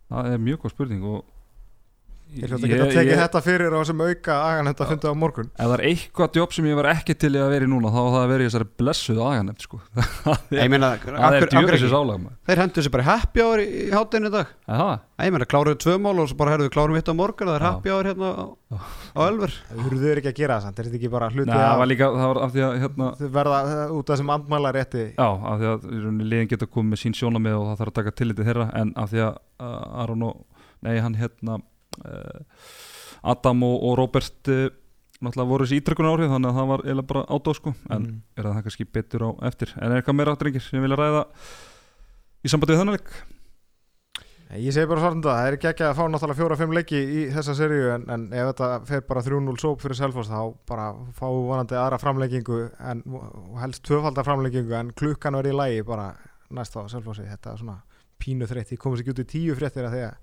Það er mjög góð spurning og Ég hljóta að geta tekið þetta fyrir á þessum auka agan þetta fundið á morgun. Ef það er eitthvað jobb sem ég var ekki til að vera í núna þá það að vera í þessari blessuðu aganefnd sko. Ég meina, Það er ekki? álag maður. Þeir hendur sér bara happy hour í, hátinu í dag. Er Ég meina, kláruðu tvö mál og svo bara herruðu klárum hitt á morgun og það er happy hour hérna á, á Ölver. Þú eru þau ekki að gera það samt, er þetta ekki bara hluti Nei, það var líka, það var af því að hérna, þau verða uh, út af þessum andmæla rétti Já, af því að í rauninni liðin geta komið með sín sjónamið og það þarf að taka tillitið þeirra en af því að Aron og, nei hann hérna Adam og, og Robert uh, náttúrulega voru þessi ítrykkunar áhrif þannig að það var eiginlega bara átó sko. En Mm. er það kannski betur á eftir. En er eitthvað meira drengir sem vilja ræða í sambandi við þannig? Ég segi bara svartum það, það er ekki ekki að fá náttúrulega fjóra-fimm leiki í þessa seríu en, en ef þetta fer bara 3-0 sóp fyrir Selfoss þá bara fáum við vonandi aðra framleggingu en, helst tvöfaldar framleggingu en klukkan verði í lægi bara næst á Selfossi, þetta er svona pínu þreytt, ég komist ekki út í tíu fréttir að að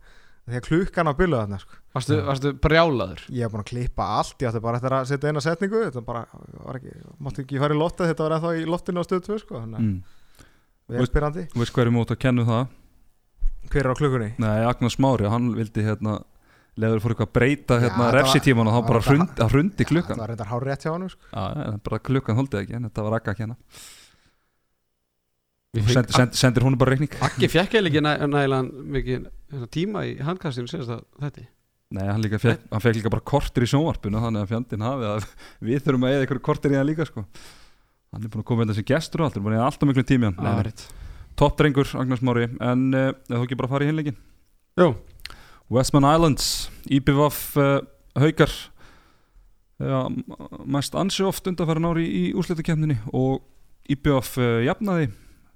því að klukkan á byllu þarna sko. Varstu, varstu brjálaður ég hef búin að klippa allt, ég átti bara eftir að setja eina setningu, þetta bara var ekki, mátti ekki fara í lottið, þetta var ennþá í lottinu á stöð 2 sko, þannig Mm. við erum spyrandi Þú veist hverju mót að kennu það? hver er á klukkunni? Nei, Agnars Mári, hann vildi hérna leður fór eitthvað að breyta hérna refsitíman og þá bara hrundi, hrundi Það klukkan var reyndar hár rétt hjá hann sko. Já, bara klukkan holdið ekki en þetta var Agga að kenna Við Send, send, sendir hún bara reikning. Akki fjekk eða ekki næ, nægilega mikið hérna, tíma í handkastinu senast að þetta Nei, hann, líka fekk, hann fekk líka bara kortir í sjónvarpinu þannig að fjandinn hafi að við þurfum að eða ykkur kortir í það líka sko. hann er búin að koma með þessi gestur og allt er búin að eða alltaf miklu tími hann. Toppdrengur Agnars Mári en uh, þú ekki bara fara í hinleikin Jú, Westman Islands IPVF uh, haukar. Ja, mæst ansi oft undanfæran ári í, í úrslutakefninni og IPVF uh, jafnaði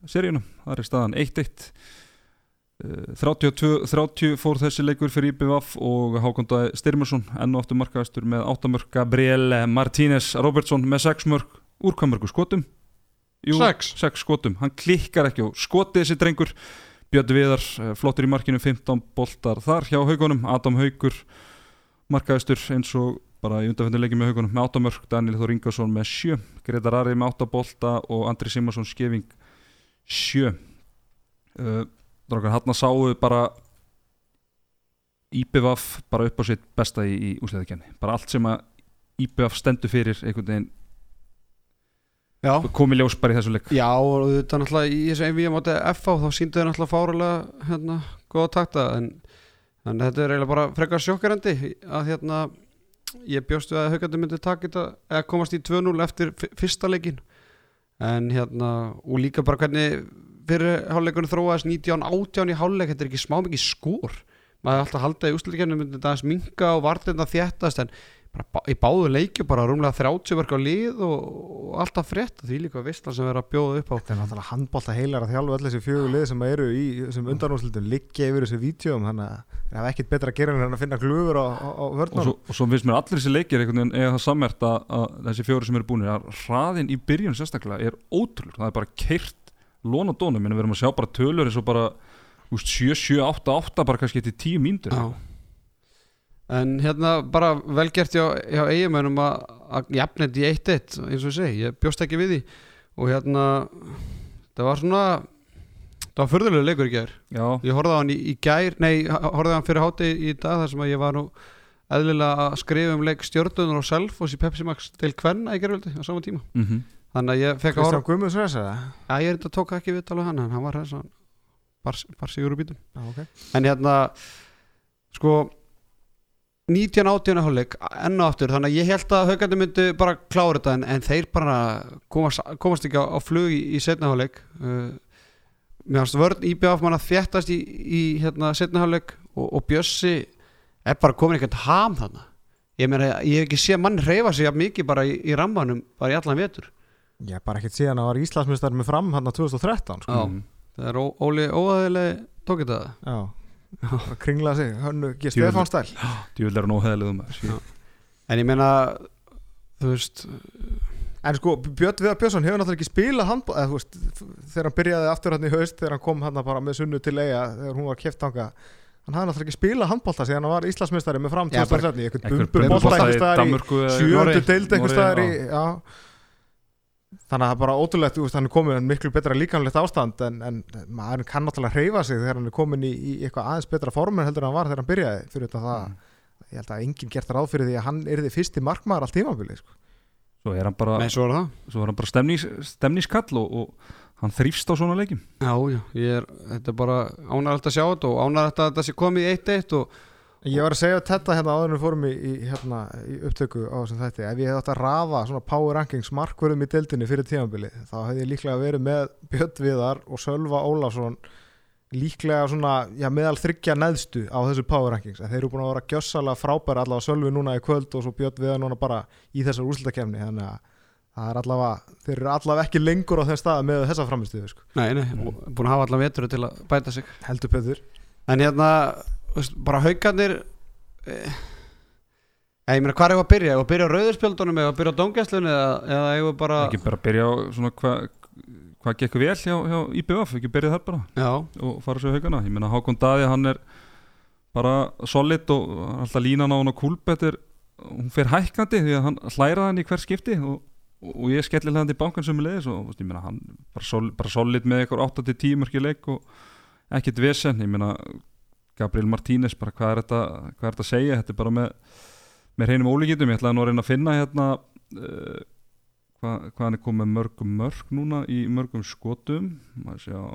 seríuna, það er staðan 1-1 uh, 32, 30 fór þessi leikur fyrir IPVF og Hákondaði Styrmarsson enn og aftur markaðastur með 8 mörg Gabriel Martínez Robertson með 6 mörg úr hvað mörgu skotum? Sex. 6 skotum, hann klikkar ekki og skotið þessi drengur. Björn Viðar, eh, flottur í markinu 15 boltar þar hjá haugunum Adam Haugur, markaðistur eins og bara í undanfendur leikið með haugunum með 8 mörg, Daniel Þór Ingarsson með 7 Gretar Ari með 8 bolta og Andri Simarsson skefing 7 uh, Drákar, hann sáu bara IPVF bara upp á sitt besta í, í úsleðakenni bara allt sem að IPVF stendur fyrir einhvern veginn já. komi ljós bara í þessu leik. Já, og þetta náttúrulega í þessu einvíum átti FH þá síndu þau náttúrulega fárulega hérna, góða takta en, en þetta er eiginlega bara frekar sjokkarandi að hérna ég bjóst við að haugandi myndi taka þetta eða komast í 2-0 eftir fyrsta leikin en hérna og líka bara hvernig fyrir hálfleikunum þróaðist 19-18 í hálfleik þetta er ekki smá mikið skór maður er alltaf haldið í úslutikennum myndi þetta aðeins minka og vartirna þéttast en bara bá, í báðu leikju bara rúmlega 30 verk á lið og, og alltaf frétt. Því líka vissla sem verður að bjóða upp á. Þetta er náttúrulega handbólta heilar að þjálfa öll þessi fjögur lið sem eru í þessum undanúslitum liggja yfir þessu vítjóum þannig að það er ekkit betra að gera en að finna glöfur á, á, á og vörnum svo, og svo finnst mér allir þessi leikir veginn eiga það sammert að, að þessi fjóri sem eru búinir að hraðin í byrjun sérstaklega er ótrúlur það er bara keirt lón og dónum. En við erum að sjá bara tölur eins og bara úst, 7, 7, 8, 8 bara kannski til 10 mínútur. En hérna bara velgert hjá, hjá eiginmennum að, þetta í 1-1 eins og ég segi, ég bjóst ekki við því. Og hérna það var svona það var fyrðulega leikur í gær. Já, ég horfði á hann í, í gær, nei horfði á hann fyrir háti í dag þar sem að ég var nú eðlilega að skrifa um leik stjórnunar og Selfoss í Pepsi Max til Kvenna í gerðvöldi á sama tíma. Mm þannig að ég fekk að horfa Guðmunds veist það? Já, ég er þetta tók ekki við tala hann en hann var þessan bar, bar sigur úr bítum. Já, ok. en hérna sko 19 átjónu hálfleik enn og aftur þannig að ég held að haugandi myndi bara klára þetta en, en þeir bara komast, komast ekki á, á flug í, í setna hálfleik. Uh, mér fannst vörn IBF mann að þéttast í, í hérna, setna hálfleik og, og Bjössi er bara komin eitthvað ham þarna. Ég, meina, ég hef ekki séð mann reyfa sig mikið bara í, í rammanum bara í allan vetur. Ég bara ekkit síðan að var Íslandsmyndstari með fram hann á 2013 sko. Já. það er ó- Óli óæðileg tók bara kringla sig Hönnu G. Djöfull. Stefán stæl djúvel er hann óheðilegum en ég meina þú veist En sko, Björn Viðar Björnsson hefur náttúrulega ekki spilað handbóð eða þú veist, þegar hann byrjaði aftur hann í haust þegar hann kom hann bara með sunnu til eiga þegar hún var kæftanga hann hafði náttúrulega ekki spilað handbólta síðan hann var Íslandsmyndstari með fram Já, bara- 2013 í einhvern Einhver bumbur bólta í staðar í Noregi. deild Noregi, staðar í já. Þannig að það er bara ótrúlegt þú veist, hann er komin í miklu betra líkanlegt ástand en, en maður kann náttúrulega hreyfa sig þegar hann er komin í, í eitthvað aðeins betra formen heldur en hann var þegar hann byrjaði fyrir þetta það. Ég held að enginn gert ráð fyrir því að hann er því fyrsti markmaður allt tímabilið sko. svo er hann bara, Nei, svo er svo er hann bara stemnings, stemningskall og, og hann þrýfst á svona leikjum. Já, já, ég er, þetta er bara ánægilegt að sjá þetta og ánægilegt að þetta sé komið í 1-1 og Ég var að segja þetta hérna áður en við fórum í, í, hérna, í upptöku á þessum þætti ef ég hef átt að rafa svona power rankings markverðum í deildinni fyrir tímabili þá hefði ég líklega verið með Björn Viðar og Sölva Ólafsson líklega svona, já, meðal þryggja neðstu á þessu power rankings. En þeir eru búin að vera gjössalega frábæri allavega Sölvi núna í kvöld og svo Björn Viðar núna bara í þessar úrslutakefni þannig að það er allavega, þeir eru allavega ekki lengur á þeim stað með þessa framistuðu sko. Nei, nei, búin að hafa allan vetur til að bæta sig. Heldur Petur En hérna, veist, bara haugarnir eh, ég meina, hvað er ég að byrja? Ég að byrja á rauðurspjöldunum eða að byrja á dóngjæslunni eða, eða ég bara ekki bara byrja á svona hvað hva gekk vel hjá, hjá IBF ekki byrja þar bara. Já, og fara svo haugana. Ég meina Hákon Daði hann er bara solid og alltaf línan á hann og kúlbett er hún fer hækkandi því að hann hlæra hann í hver skipti og, og ég skellir hann til bankan sem er leiðis og veist, ég meina hann bara, sol, bara solid með eitthvað 8-10 mörki leik og ekkert vesen. Ég meina Gabriel Martínez bara hvað er þetta, hvað er þetta að segja? Þetta er bara með, með hreinum ólíkitum ég ætlaði nú að reyna að finna hérna uh, hvað, hvað hann er komið mörgum mörg núna í mörgum skotum. Maður sé á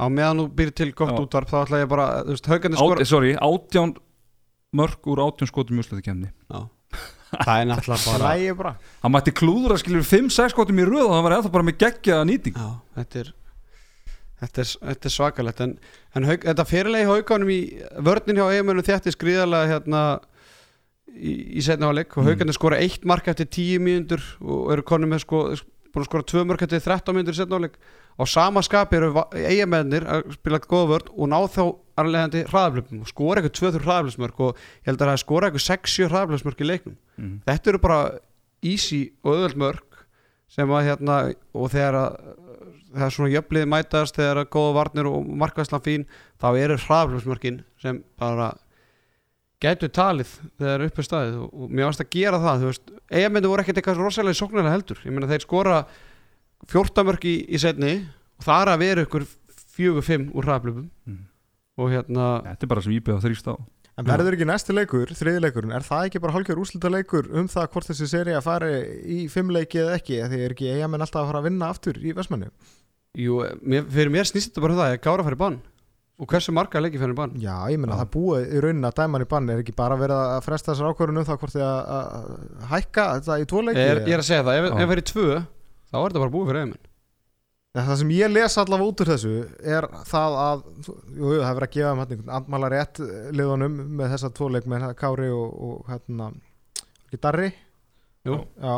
á meðan þú býr til gott Já. útvarp þá ætla ég bara, þú veist, haugarnir skora Át, sorry, átján mörg úr átján skotum í úsletu kemni Já, það er náttúrulega það bara lægi bara. Hann mætti klúður að skilur 5-6 skotum í röð og hann var eða bara með geggjaða nýting Já, þetta er Þetta er, þetta er svakalegt en, en haug, þetta fyrirlegi hauganum í vörnin hjá eiginmönnum þjætti skriðalega hérna í, í setna áleik og Mm. haugarnir skora eitt mark eftir 10 mínútur og eru konum með sko, skora tvö mark eftir 13 mínútur í setna áleik á sama skapi eru eiginmennir að spila góða vörn og ná þá arlegandi hraðaflöfum og skora eitthvað 2-3 hraðaflöfsmörk og ég held að það skora eitthvað 6-7 hraðaflöfsmörk í leiknum mm. þetta eru bara easy og öðvöld mörg sem að hérna og þegar að þegar svona jöfnliði mætast þegar að góða varnir og markvæslan fín þá eru hraðflöfsmörkin sem bara gætu talið þegar uppi staðið. Og, og mér varst að gera það veist, eigamindi voru ekkert eitthvað rosalega sóknarlega heldur. Ég meina þeir skora 14 mörk í, í setni og það er að vera ykkur 4-5 úr hraðflöfum Mm. og hérna þetta er bara sem íbjöða þrýst á En verður ekki næsti leikur, þriði leikurinn, er það ekki bara hálfgjör úrslita leikur um það hvort þessi seri að fari í fimm leiki eða ekki, því er ekki eigamenn alltaf að fara að vinna aftur í Vestmannu? jú, mér, fyrir mér snýst þetta bara um það að gára færi bann. Og hversu marga leiki fyrir bann. Já, ég meina Já. það búið í raunin að dæma hann í bann, er ekki bara verið að fresta þessar ákvörðun um það hvort þið að, að hækka þetta í tvo leiki? er, ég er að segja það, ef, ef það er í tvö þá er þetta bara búið fyrir eiginmenn Ja, það sem ég les allavega út úr þessu er það að, jú, það er verið að gefa um hann andmæla rétt liðunum með þessa tvo leik með Kári og, og hérna, ekki Darri? Jú. Já.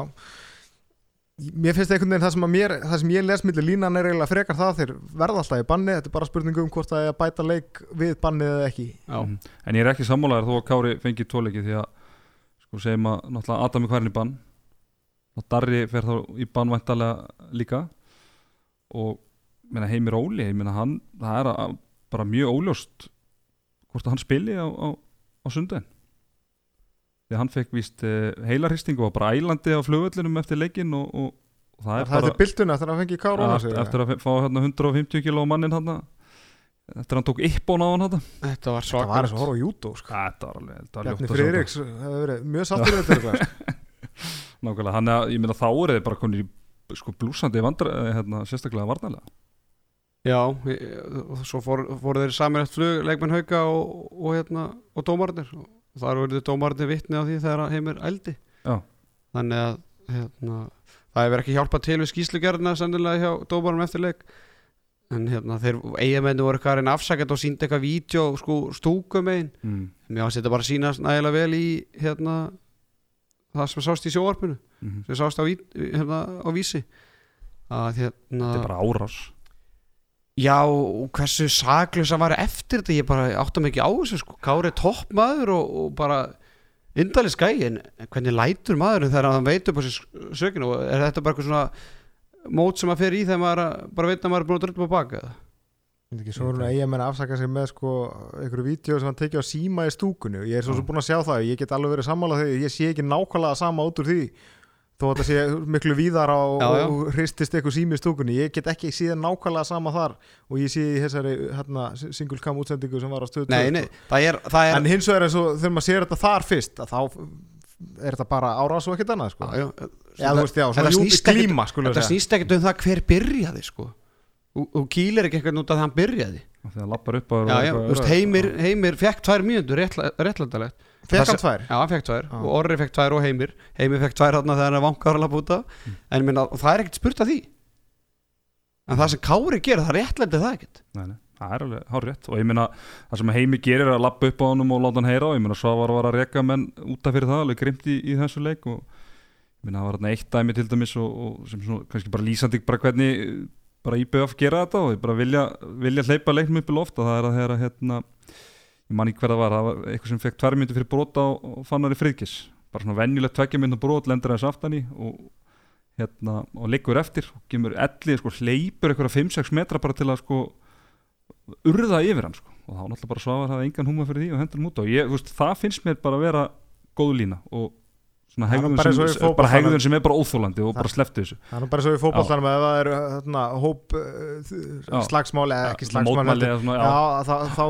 Mér finnst einhvern veginn það sem, mér, það sem ég les millir línan er eiginlega frekar það þeir verða alltaf í banni, þetta er bara spurning um hvort það er að bæta leik við bannið eða ekki. Já, Mhm. en ég er ekki sammálaður þó að Kári fengi tóleiki því að sko segjum að náttúrulega Adami hvernig í bann og Darri fer þá í bann væntalega líka og meina, Heimir Óli ég meina, hann, það er að, bara mjög óljóst hvort að hann spili á, á, á sundin því hann fekk víst uh, heilarhisting og var bara ælandi á flugvöllinum eftir leikin og, og, og það Það er er bara þetta byltuna eftir að fengi Kári á sig. eftir, að fá hérna 150 kilo á mannin hann eftir að hann tók yppón á hann hann þetta var Það var svakar eins og horf á jútó, sko. þetta var alveg þetta var Bjarni ljótt að sjá þetta. Friðriks hefur verið mjög sattur þetta. sko. Nákvæmlega, hann er, ég meina þá er þið bara konir í sko blúsandi vandra, hérna, sérstaklega varnarlega. Já, og svo fór, fóru þeir saman eftir flug leikmenn hauka og, og, hérna, og dómarnir og þar voru dómarnir vitni á því þegar heimir ældi Já. þannig að hérna, það hefur ekki hjálpað til við skýslugerðina sennilega hjá dómarum eftir leik en hérna, þeir eigamenni voru eitthvað að reyna afsakað og síndi eitthvað vídeo sko, stúkum einn Mm. mér finnst þetta bara að sína nægilega vel í hérna, það sem sást í sjóarpinu Mm. sem sást á, ví, hérna, á vísi að hérna Þetta er bara árás. Já, og hversu saklus að var eftir þetta, ég bara áttum ekki á þessu sko, Kári er toppmaður og, og bara indalins gæi, en hvernig lætur maðurinn þegar hann veit upp á sér sökinu og er þetta bara eitthvað svona mót sem að fer í þegar maður að- bara veit að maður er búin að drölla á baka eða? Svo er hún að eiga menn að afsaka sig með sko einhverju vídeo sem hann tekið á síma í stúkunni og ég er svo sem búin að sjá það, ég get alveg verið sammála þegar ég sé ekki nákvæmlega sama út úr því þó að þetta sé miklu víðar og, Já, já. og hristist eitthvað sími í stúkunni ég get ekki síðan nákvæmlega sama þar og ég sé í þessari hérna, single cam útsendingu sem var á stöðu það er, það er en hins vegar þegar maður sér þetta þar fyrst þá er þetta bara árás og ekkert annað sko. Já, skulum við Þetta segja. snýst ekkert um það hver byrjaði sko og, og kýlir ekki eitthvað út af það hann byrjaði. Þegar hann lappar upp á Já, og já, veist, heimir, heimir fekk tvær mínútur réttlandalegt Fekk hann tvær? Já, hann fekk tvær. Já. og Orri fekk tvær og Heimir. Heimir fekk tvær þarna þegar hann er vankar að lappa út af. Mm. en, ég meina, og það er ekkert spurt að því. En það sem Kári gerir, það réttlændi það ekkert. Nei, nei, það er alveg hár rétt. Og ég meina það sem heimi gerir er að lappa upp á honum og láta hann heyra og ég meina Svavar var að reka menn útaf fyrir það alveg grimt í, í þessu leik. Og ég meina það var þarna eitt dæmi til dæmis og, og sem svona kannski bara IBF gera þetta og bara vilja, vilja hleypa leiknum upp í loft og það er að þeirra hérna ég man ekki hver það var, það var eitthvað sem fekk tvær myndir fyrir brota og, fannar í friðkis bara svona venjulegt tveggja myndir brot lendur þess aftan í og hérna og liggur eftir og gemur ellið sko hleypur eitthvað 5-6 metra bara til að sko urða yfir hann sko. og þá náttúrulega bara svafa það engan húma fyrir því og hendur hann út og ég, veist, það finnst mér bara að vera góð lína og svona hegðun bara sem, bara fótboltanum. hegðun sem er bara óþólandi og bara sleftu þessu. Það er bara svo í fótballtanum að það er hérna, hóp uh, Já. slagsmáli eða ekki Svona slagsmáli mótmæli svona, Já, þá, þá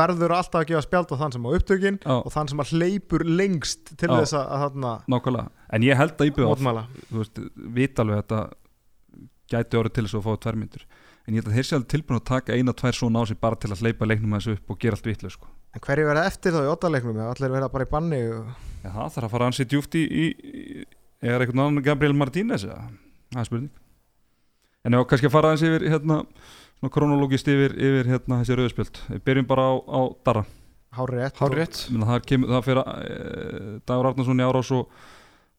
verður alltaf að gefa spjald á þann sem á upptökin já, og þann sem að hleypur lengst til Já. þess að, þarna, nákvæmlega. En ég held að IBF, mótmæla. þú veist, vita alveg að þetta gæti orðið til þess að fá tvær myndur en ég held að þeir sé alveg tilbúin að taka eina, tvær svona á sig bara til að hleypa leiknum þessu upp og gera allt vitlega sko. En hverju verða eftir þá í oddaleiknum? Já, allir verða bara í banni og... Já, það þarf að fara hansi djúft í, í, í er eitthvað annan Gabriel Martínez eða? það er spurning en ef kannski að fara hans yfir hérna, svona kronológist yfir, yfir hérna, þessi rauðspjöld við byrjum bara á, á Darra Hári rétt Hár rétt það, kemur, það fyrir e, Dagur Arnarsson í árás og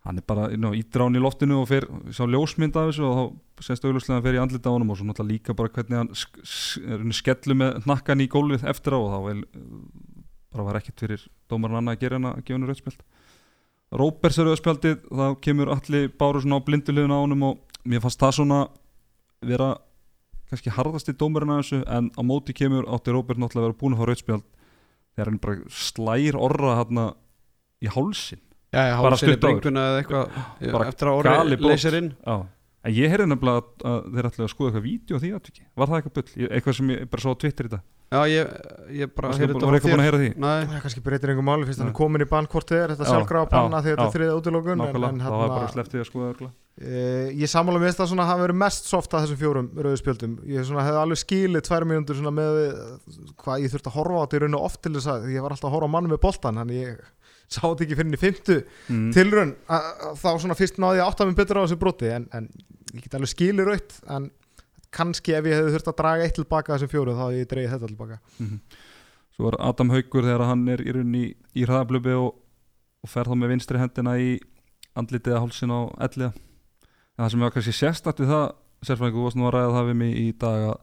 hann er bara ná, ídrán í loftinu og fer sá ljósmynd af þessu og þá sést auðvitað að hann fer í andlita á honum og svo náttúrulega líka bara hvernig hann í skellu með hnakkan í gólfið eftir á og þá vel, bara var ekkert fyrir dómarinn annað að gera hann að gefa hann rauðspjöld Róbers er rauðspjöldið þá kemur allir báru svona á blindulegun á honum og mér fannst það svona vera kannski harðasti dómarinn af þessu en á móti kemur átti Róbert náttúrulega að vera búin að fá rauðspjöld þegar hann bara slær orra í hálsin Já, já, Bara stutt áður. eitthvað Bara eftir að brot. leysir inn. En ég heyrði nefnilega að, að þeir ætlaði að skoða eitthvað vídeo á því atviki, var það eitthvað bull? Eitthvað sem ég bara svo á Twitter í dag. Já, ég, ég bara heyrði þetta var eitthvað búin að heyra því? Nei, Það kannski breytir einhver máli fyrst hann Nei. er komin í þið er þetta Já, sjálfgrafa banna því þetta er þriða en það var bara slepptið að skoða örugglega. e, ég sammála mér það svona hafa verið mest soft að þessum fjórum rauðu spjöldum. Ég svona hefði alveg skilið tvær mínútur svona með við- hvað ég þurfti að horfa á þetta í rauninu oft til þess að ég var alltaf að horfa á manni með boltan þannig ég sá þetta ekki fyrir í fymtu mm. að þá svona fyrst náði ég að átta mig betur á þessu broti en, en ég get alveg skilið raut en kannski ef ég hefði þurft að draga eitt tilbaka af þessum fjórum þá hefði ég dreigið þetta tilbaka Mhm. Svo var Adam Haugur þegar hann er í rauninni í, í hraðablöfi og, og fer þá með vinstri hendina í andlitið að hálsin á elliða en það sem var kannski sérstætt við það sérfræðingu varst nú að ræða það við mig í dag að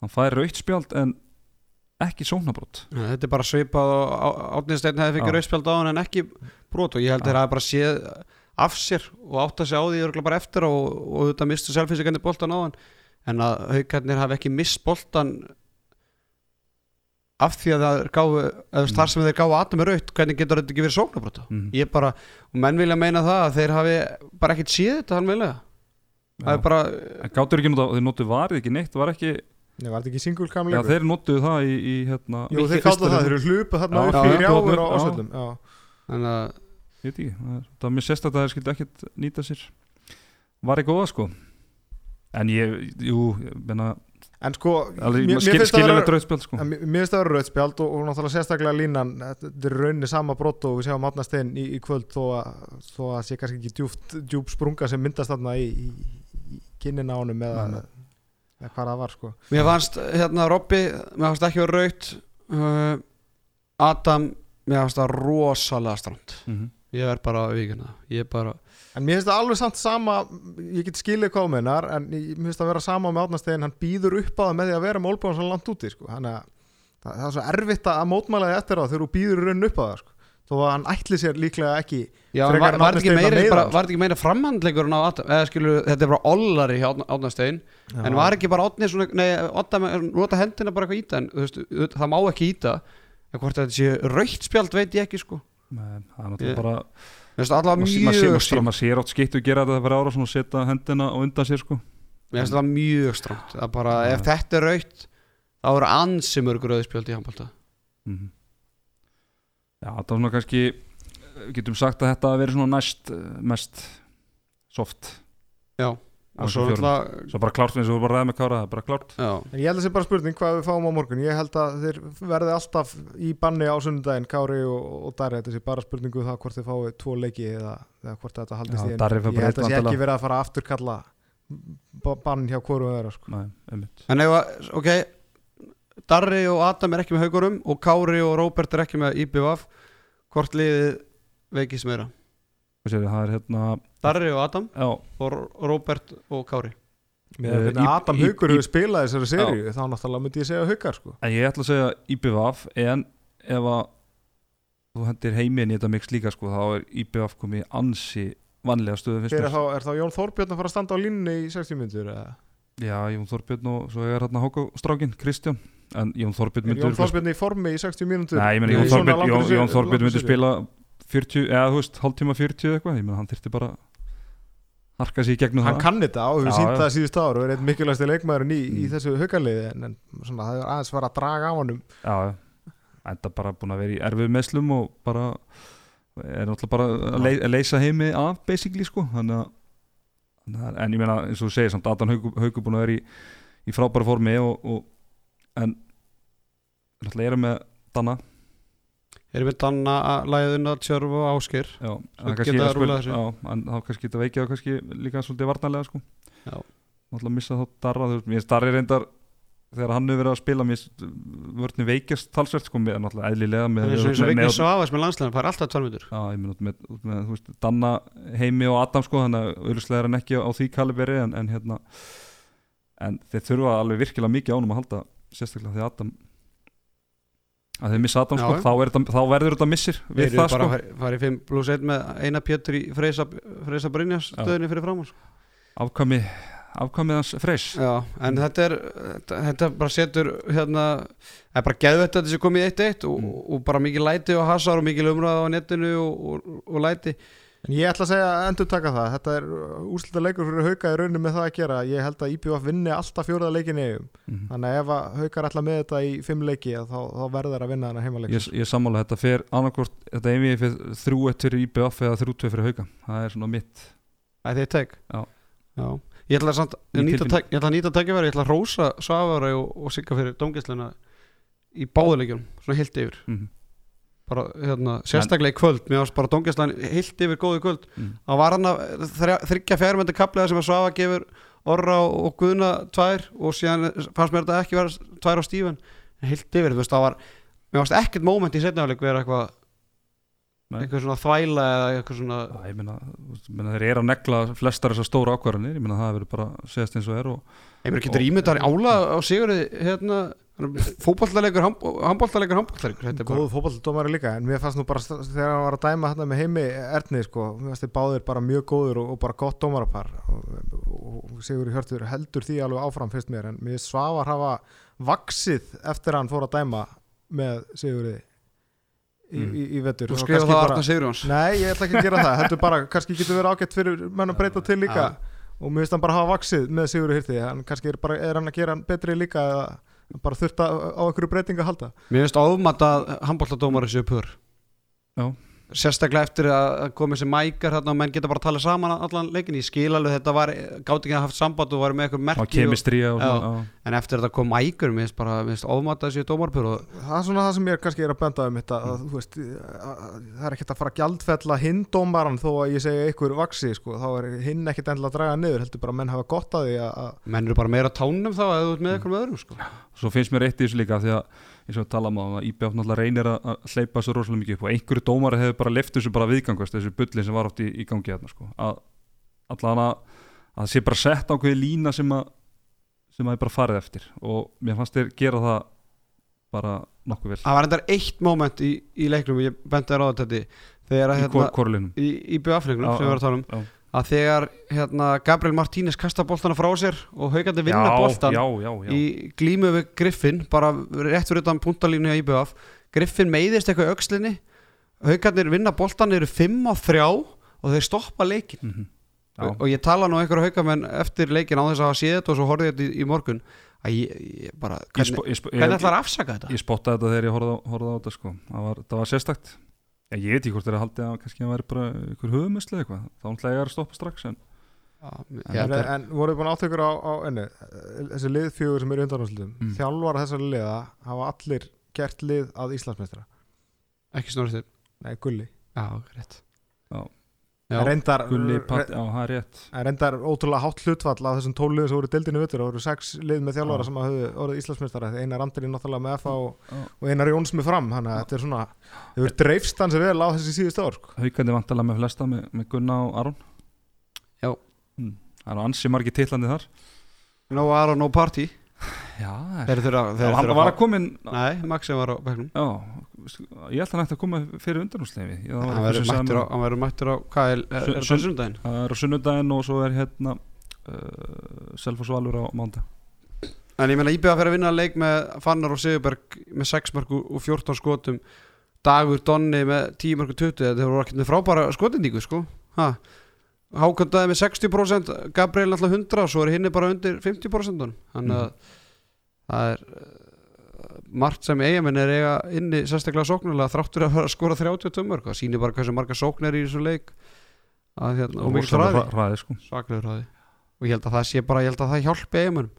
hann fær rautt spjald en ekki sóknabrót Þetta er bara svipað og Átniðsteinn hefði fikið rauðspjald á hann en ekki brot og ég held Já. þeir hafa bara séð af sér og átt að segja á því örugglega bara eftir og, og þetta mistu selfinsíkandi boltan á hann en að haugarnir hafi ekki mist boltan af því að það gáfu eða Mm. þar sem þeir gáfu aðtum með raut hvernig getur þetta ekki verið sóknabrota mm. ég bara, og menn vilja meina það að þeir hafi bara ekkit séð þetta hann vilja það er bara, gáttur ekki nota, þeir Nei, var þetta ekki single cam já þeir notuðu það í, í hérna, Jú, þeir káttu það, þeir eru hlupu þarna Já, upp já, í já, rjáur já. á ásvöldum Já, þannig að ég veit ekki, það, er- það var mér sérst að það skildi ekkert nýta sér. Var ekki góða sko. En ég, jú, ég meina En sko, alveg, mér, mér skil, finnst það skilja vera við drautspjald sko. Mér mér finnst það að vera rauðspjald og, og náttúrulega sérstaklega línan þetta er rauninni sama brott og við sjáum átnastein í, í kvöld þó að, þó að sé kannski ekki djúpt, djúp sprunga sem myndast þarna í, í, í kinnina á honum eða, Nei, eða hvað það var sko Mér fannst hérna Robby, mér fannst ekki vera raut uh, Adam, mér fannst það rosalega strand mm Ég verð bara að vikina Ég er bara, En mér finnst það alveg samt sama ég get skilið meinar en mér finnst það vera sama með átnastein hann býður upp á það með því að vera með olbúan svo langt úti sko. þannig að það, það er svo erfitt að mótmæla því eftir á þegar þú býður í raunin upp á það sko. Þó að hann ætli sér líklega ekki já, Frekar en var, en var, þetta ekki að meiða bara, var þetta ekki meira framhandleikurinn á Adam eða skilur, þetta er bara ollari hjá Átnastein en var ekki bara Átni svona, nei, Adam nota hendina bara eitthvað íta en þú veist, það má ekki íta en hvort þetta sé raukt spjald veit ég ekki sko. Nei, það er náttúrulega bara sé- maður sé- mjög maður sé- stránt maður sér átt skittu gera þetta fyrir ára og setja hendina á undan sér sko. Mér finnst það mjög stránt er bara, ef þetta er raut þá eru ansi mörg rauðspjöld í handbólta Mhm. Já, það var svona kannski við getum sagt að þetta hafi verið svona næst eh, mest soft. Já, svo náttúrulega Svo bara klárt eins og við bara ræðum með kára, það er bara klárt. Já, En ég held að það sé bara spurning hvað við fáum á morgun. Ég held að þeir verði alltaf í banni á sunnudaginn Kári og, og Darri. Þetta sé bara spurningu um það hvort þeir fái tvo leiki eða, eða hvort þetta haldist Já, í einu. Ég bara held að einn sé ekki verið að fara að afturkalla ba- bann hjá hvoru þeirra sko. Nei, einmitt. En ef að, ok Darri og Adam er ekki með haugurum og Kári og Róbert er ekki með IBVF Hvort liðið veikist meira? Er hérna Darri og Adam Já, og Róbert og Kári Með Eh, hvernig í- Adam Haugur hefur spilað þessari seríu þá náttúrulega myndi ég segja Haugar sko. en ég ætla að segja IBVF en ef að þú hendir heiminn í þetta mix líka sko, þá er IBVF komið ansi vanlega stöðu er er þá Jón Þórbjörn að fara að standa á línni í 60 myndur eða? Já, Jón Þorbjörn og svo er hérna Háko Strákin, Kristján en Jón Þorbjörn Er myndi Jón örugglega Þórbjörn í formi í 60 mínútur? Nei, ég meina Í Jón Þorbjörn, Jón, Jón Þorbjörn seríu? spila 40, eða þú veist, hálftíma 40 eða eitthvað, ég meina hann þyrfti bara harka sig í gegnum Hann það kann þetta og Já, sínt það síðust ár og er einn mikilvægsti leikmaðurinn í, í Mm. þessu haugarliði en, en svona, það er aðeins fara að draga á honum Já, já, enda bara búin að vera í erfið meðslum og bara er náttúrulega bara að að leysa heimi af basically sko þannig að en ég meina eins og þú segir samt Adam Hauku búin að vera í, í frábæra formi og, og en náttúrulega erum með Danna. Erum við danna að læðin að tjörf og áskir já, en er þá kannski geta veikið og kannski líka svolítið varnarlega sko. Náttúrulega missa þá Darra þú veist, mér finnst Darri reyndar þegar hann hefur verið að spila mér vörnni veikjast talsvert sko með náttúrulega eðlilega með, Það er og eins og Svavas með landslæðin Það er alltaf tværmyndur Já, ég meina út með, út með veist, Danna heimi og Adam sko, þannig að auðvitað er hann ekki á því kaliberi en, en hérna en þeir þurfa alveg virkilega mikið ánum að halda sérstaklega því Adam að þeir missa Adam sko, þá, þetta, þá verður þetta missir Við erum það bara sko. fara í 5 plus 1 með eina Pétur í Freysa, Freysa Brynjas stöðinni fyrir fram afkvæmi, afkvæmið hans freys. Já, en þetta er þetta, þetta bara setur hérna það er bara geðvett að þetta sé komið í 1-1 og, Mm. og bara mikið læti og hasar og mikið umræða á netinu og, og, og læti En ég ætla að segja að endur taka það Þetta er úrslita leikur fyrir hauga í rauninni með það að gera Ég held að IPVF vinni alltaf fjóraða leikin í eigum mm. Þannig að ef að haugar ætla með þetta í fimm leiki þá, þá verður að vinna þennan heimaleik ég, ég sammála þetta fer annarkvort þetta einvið fyrir þrjú eitt fyrir IBF eða þrjú tvei fyrir hauka það er svona mitt Það er þitt teg Já. Já. Ég ætla að, samt, að Mín nýta, tæk, ég ætla að nýta tækifæri Ég ætla að rósa Svavari og, og Sigga fyrir dómgæsluna í báðuleikjum svona heilt yfir mm. Bara, hérna, sérstaklega í kvöld. Mér varst bara dómgæslan heilt yfir góðu kvöld. Mm. það var hann að þriggja fjármyndu kapliða sem að Svafa gefur Orra og Guðna tvær og síðan fannst mér þetta ekki vera tvær á Stífan. En heilt yfir, þú veist, það var mér varst ekkert moment í setnafleik vera eitthvað eitthvað svona þvæla eða eitthvað svona Já, ég meina þeir eru að negla flestar þessar stóra ákvarðanir, ég meina það verður bara að segast eins og er og ég mér getur ímyndar ála á Sigurði hérna, fótballtalegur handballtalegur handballtalegur þetta er bara Góð fótballdómari líka En mér fannst nú bara þegar hann var að dæma hérna með heimi Erni sko, mér fannst þið báðir bara mjög góður og, og bara gott dómarapar. Og, og, Sigur Hjörtur heldur því alveg áfram fyrst mér en mér svavar hafa vaksið eftir að hann fór að dæma með Sigurði í, Mm. í, í vetur. Þú Og skrifa það bara- Arna Sigurjóns. Nei, ég ætla ekki að gera það, heldur bara kannski getur verið ágætt fyrir menn að breyta til líka. Og mér finnst hann bara hafa vaksið með Sigurður Hirti hann kannski er, bara, er hann að gera hann betri líka eða bara þurft að á einhverju breytingu að halda mér finnst ofmat að handballtadómari séu pur Já. Sérstaklega eftir að koma þessi mækar þarna og menn geta bara að tala saman allan leikin ég skil alveg þetta var, gátt ekki að haft samband og var með eitthvað já. en eftir þetta kom mækur mér finnst bara, mér finnst ofmat að séu dómarpur og það er svona það sem ég kannski er að benda um þetta að, þú veist, að, það er ekkert að fara að gjaldfella hinn dómaran þó að ég segja einhver vaksi sko, þá er hinn ekkert endilega að draga niður heldur bara að menn hafa gott að því að, að menn eru bara meira tánum þá eða þú ert með eitthvað að eins og við talaðum á að IBF náttúrulega reynir að að hleypa svo rosalega mikið upp og einhverju dómari hefur bara lift þessu bara viðgangast þessu bulli sem var oft í, í gangi hérna sko. að allan að að það sé bara sett á hverju lína sem að sem að er bara farið eftir og mér fannst þér gera það bara nokkuð vel það var endar eitt moment í, í leiknum og ég benti þér á þetta þegar að hérna, í, í BF-leiknum sem við varum að tala um. Að þegar hérna, Gabriel Martínez kasta boltana frá sér og haugandi vinna já. í glímu við Griffin bara rétt fyrir utan puntalínu í IBF Griffin meiðist eitthvað í öxlinni. Haugarnir vinna boltan eru 5 á 3 og þeir stoppa leikin mm og, og ég tala nú einhverju haugamenn eftir leikin á þess að hafa séð þetta og svo horfði ég þetta í, í morgun. Að ég, ég bara, hvernig, ætlar að afsaka þetta? ég spottaði þetta þegar ég horfði á þetta sko. það, var, það var sérstakt ég, ég veit ekki hvort þeir að haldi að kannski að væri bara ykkur höfumessli eitthvað. Þá ætla ég að stoppa strax en Já, En, en, en voruð búin áttökur á, á enni þessi liðfjögur sem eru undanúslutum Mm. þjálfara þessari liða hafa allir gert lið að Íslandsmeistra ekki snorðið nei, gulli. Já, rétt Reyndar, já það er rétt. en reyndar ótrúlega hátt hlutfall af þessum tóliðum sem voru deildinu vittur og voru sex lið með þjálfara Já. sem hafði orðið Íslandsmeistara einar Andri náttúrulega með FA og, og einar Jóns með fram. Þannig að þetta er svona þau verður dreifst hans vel á þessi síðust ár sko. haugandi vantalega með flesta með, með Gunna og Aron? Já. mm. það eru ansi margir titlandi þar. No Aro, no party já, Þeir þeir hann þurfa var að að komin Nei, Maxi var á bekknum. Já, ég held að hann ætti að koma fyrir undanúsleifi Hann verður mættur á, Hvað er, er, er það sundaginn? það er á sunnudaginn og svo er hérna uh, Selfoss Valur á mánda En ég meina Íbjöða fyrir að vinna leik með Fannar og Sigurberg með 6 mörg og 14 skotum. Dagur Donni með 10 mörg og 20 þetta voru ekki með frábæra skotindíku sko. Ha. Hákandaði með 60% Gabriel alltaf 100 og svo er hinni bara undir 50% þannig að það er uh, margt sem eigamenn er eiga inni sérstaklega sóknarlega þráttur að skora 32 mörg það sýnir bara hversu marga sóknar í þessu leik. Að, hérna, og mikil hra- hraði sko. Svaklegur hraði. Og ég held að það sé bara, ég held að það hjálpi eigamennum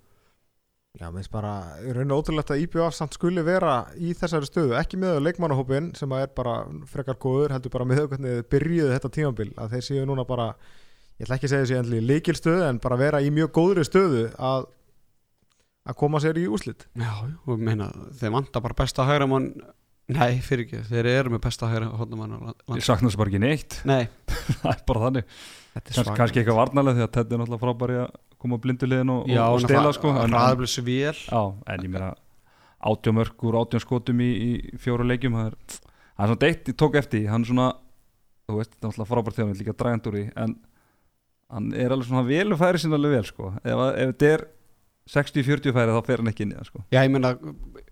Já, minnst bara, ég raun og ótrúlegt að IBF samt skuli vera í þessari stöðu, ekki með leikmannahópin sem að er bara frekar góður, heldur bara með hvernig þið byrjuðu þetta tímambil, að þeir séu núna bara, ég ætla ekki að segja þessi endli leikil stöðu, en bara vera í mjög góðri stöðu að, að koma sér í úslit. Já, og meina, þeir vanta bara besta hægra mann Nei, fyrir ekki, þeir eru með besta hægra hóttumann ég sakna þess bara ekki neitt. Nei, það er bara þannig. Þetta er Kans, kannski eitthvað varnalega því að Ted er náttúrulega frábæri að koma blindulegin og, Já, og stela sko en, Ræðblis vel já, en ég meina átjómörk úr átjón skotum í, í fjóra leikjum það er, það er svona deitt, ég tók eftir hann er svona þú veist, það er náttúrulega frábært þegar hann er líka dragand úr því en hann er alveg svona vel færi sinna alveg vel sko. Ef, að- ef þetta er 60-40 færi þá fer hann ekki inn í það sko. Já, ég meina,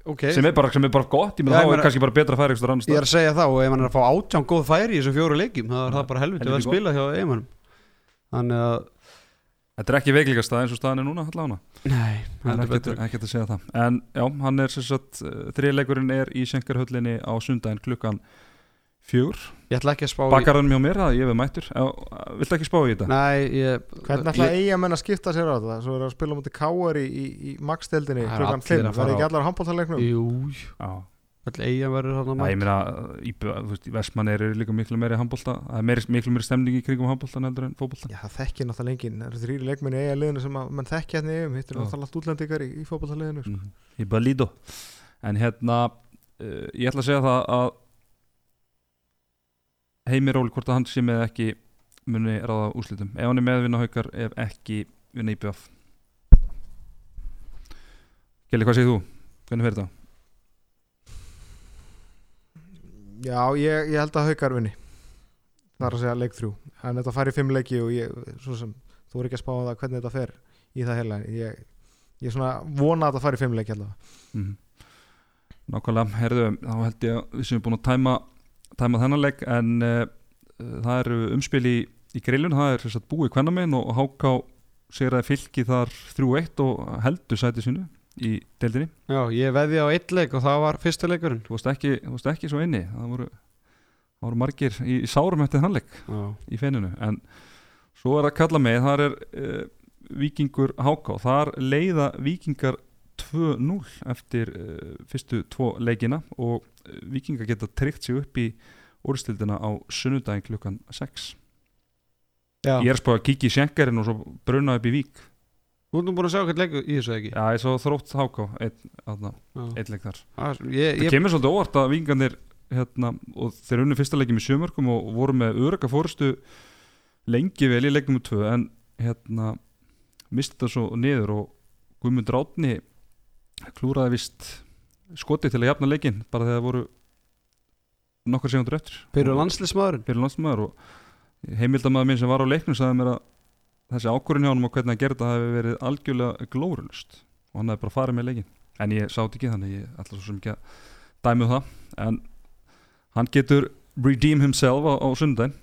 ok. Sem er bara, sem er bara gott, ég meina Já, þá ég er meina- kannski bara betra færi eitthvað annars Ég er staðar. að segja það og ef hann er að fá átján góð færi í þessu fjóru leikjum þá er það bara helviti Helviti að spila hjá eigamannum Þannig að, Þetta er ekki veikleika stað eins og staðan er núna allavega. Nei, Það er heldur ekkert betur. ekkert að segja það. En já, hann er sem sagt Þriðleikurinn er í Senkarhöllinni á sundaginn klukkan fjögur Ég ætla ekki að spá í Bakarðan mjög mér að ég við mættur Já, Viltu ekki spá í þetta? Nei, ég Hvernig ætla ég, eiga menn að skipta sér á þetta? Svo er að spila mútið káar í, í, í Það eru klukkan allir 5, að fara verði ekki á- allar handbóltalegnum? Jú, öll eigin verður hann að ég meina, í, í Vestmann eru líka miklu meiri handbólta Það er meiri, miklu meiri stemning í kringum handbóltan heldur en fótbóltan Já, það þekkir náttúrulega enginn, það eru þrýri leikminni eiga liðinu sem að mann þekkja hérna eigum, hittir Já. náttúrulega. Sko. En hérna, uh, ég ætla að segja það að Heimir Ól, hvort að hann sé með ekki muni ráða úslitum Ef hann er meðvinna haukar, ef ekki vinna IBF Geli, hvað segir þú? Hvernig fer þetta? Já, ég, ég held að haukar vinni. Það er að segja leik þrjú. En þetta fær í fimm leiki og ég, sem, þú er ekki að spá á það hvernig þetta fer í það heila. Ég, ég svona vona að þetta fær í fimm leiki. Mm. Nákvæmlega, herðu, þá held ég að við sem erum búin að tæma, tæma þennan leik en uh, það eru umspil í, í grillun, það er þess að búi kvennamenn og háká sigraði fylki þar 3-1 og heldur sæti sínu í deildinni. Já, ég veði á eitt leik og það var fyrsta leikurinn. Þú varst ekki, varst ekki svo inni, það voru, það voru margir í, í sárum eftir þann leik Já, í fenninu en svo er að kalla mig, þar er uh, vikingur háká, þar leiða vikingar 2-0 eftir uh, fyrstu tvo leikina og vikingar geta tryggt sig upp í úrstildina á sunnudaginn klukkan 6 Já. ég er spáð að kíkja í sjenkarinn og svo bruna upp í vík. Þú erum búin að sjá hvert leik í þessu ekki? Já, ég svo þrótt háká eitt, leik þar Ég, það ég, kemur svolítið óvart að vikingarnir hérna, og þeir unnu fyrsta leikjum í sjömörkum og voru með öraka fórustu lengi vel í leiknum 2 en hérna misti það svo niður og Guðmund Ráttni klúraði vist skotið til að jafna leikin bara þegar það voru nokkur segundur eftir. Fyrir Og- landslismæðurinn fyrir landsmaður og heimildamaður minn sem var á leiknum sagði mér að þessi ákvörðin hjá hann og hvernig hann gerði þetta hafi verið algjörlega glórulust og hann hefði bara farið með leikin en ég sátt ekki þannig ég ætla svo sem ekki að dæmi um það. En hann getur redeem himself á, á sundaginn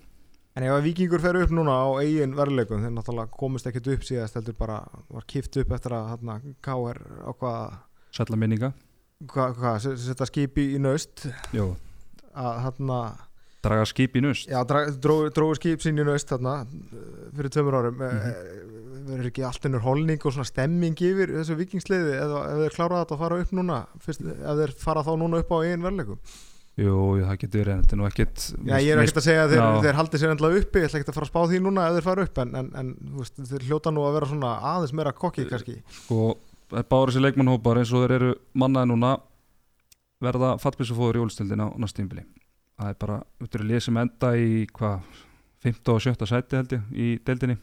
En ef að vikingur fer upp núna á eigin verðleikum þeir náttúrulega komist ekkert upp síðast heldur bara var kift upp eftir að hérna, KR á hvað sætla minninga hva, hva, setja skipi í naust Jó. að hérna draga skip í nust já, dróðu dró skip sín í naust hérna fyrir tömur árum mm Mhm. verður ekki allt ennur holning og svona stemming yfir þessu vikingsliði eða ef þeir klára þetta að fara upp núna fyrst, ef þeir fara þá núna upp á eigin verðleikum Jú, það getur verið en þetta er nú ekkit Já, ég er ekkert að segja að þeir, þeir haldi sér endla uppi, ég ætla ekkert að fara að spá því núna ef þeir fara upp, en, en, en veist, þeir hljóta nú að vera svona aðeins meira kokki kannski. sko, báður þessi leikmannhópar eins og þeir eru mannaði núna verða fattbísufóður í ólstildin á næstímbili það er bara, þetta eru lið sem enda í hvað, 15 og 17 sæti held ég í deildinni.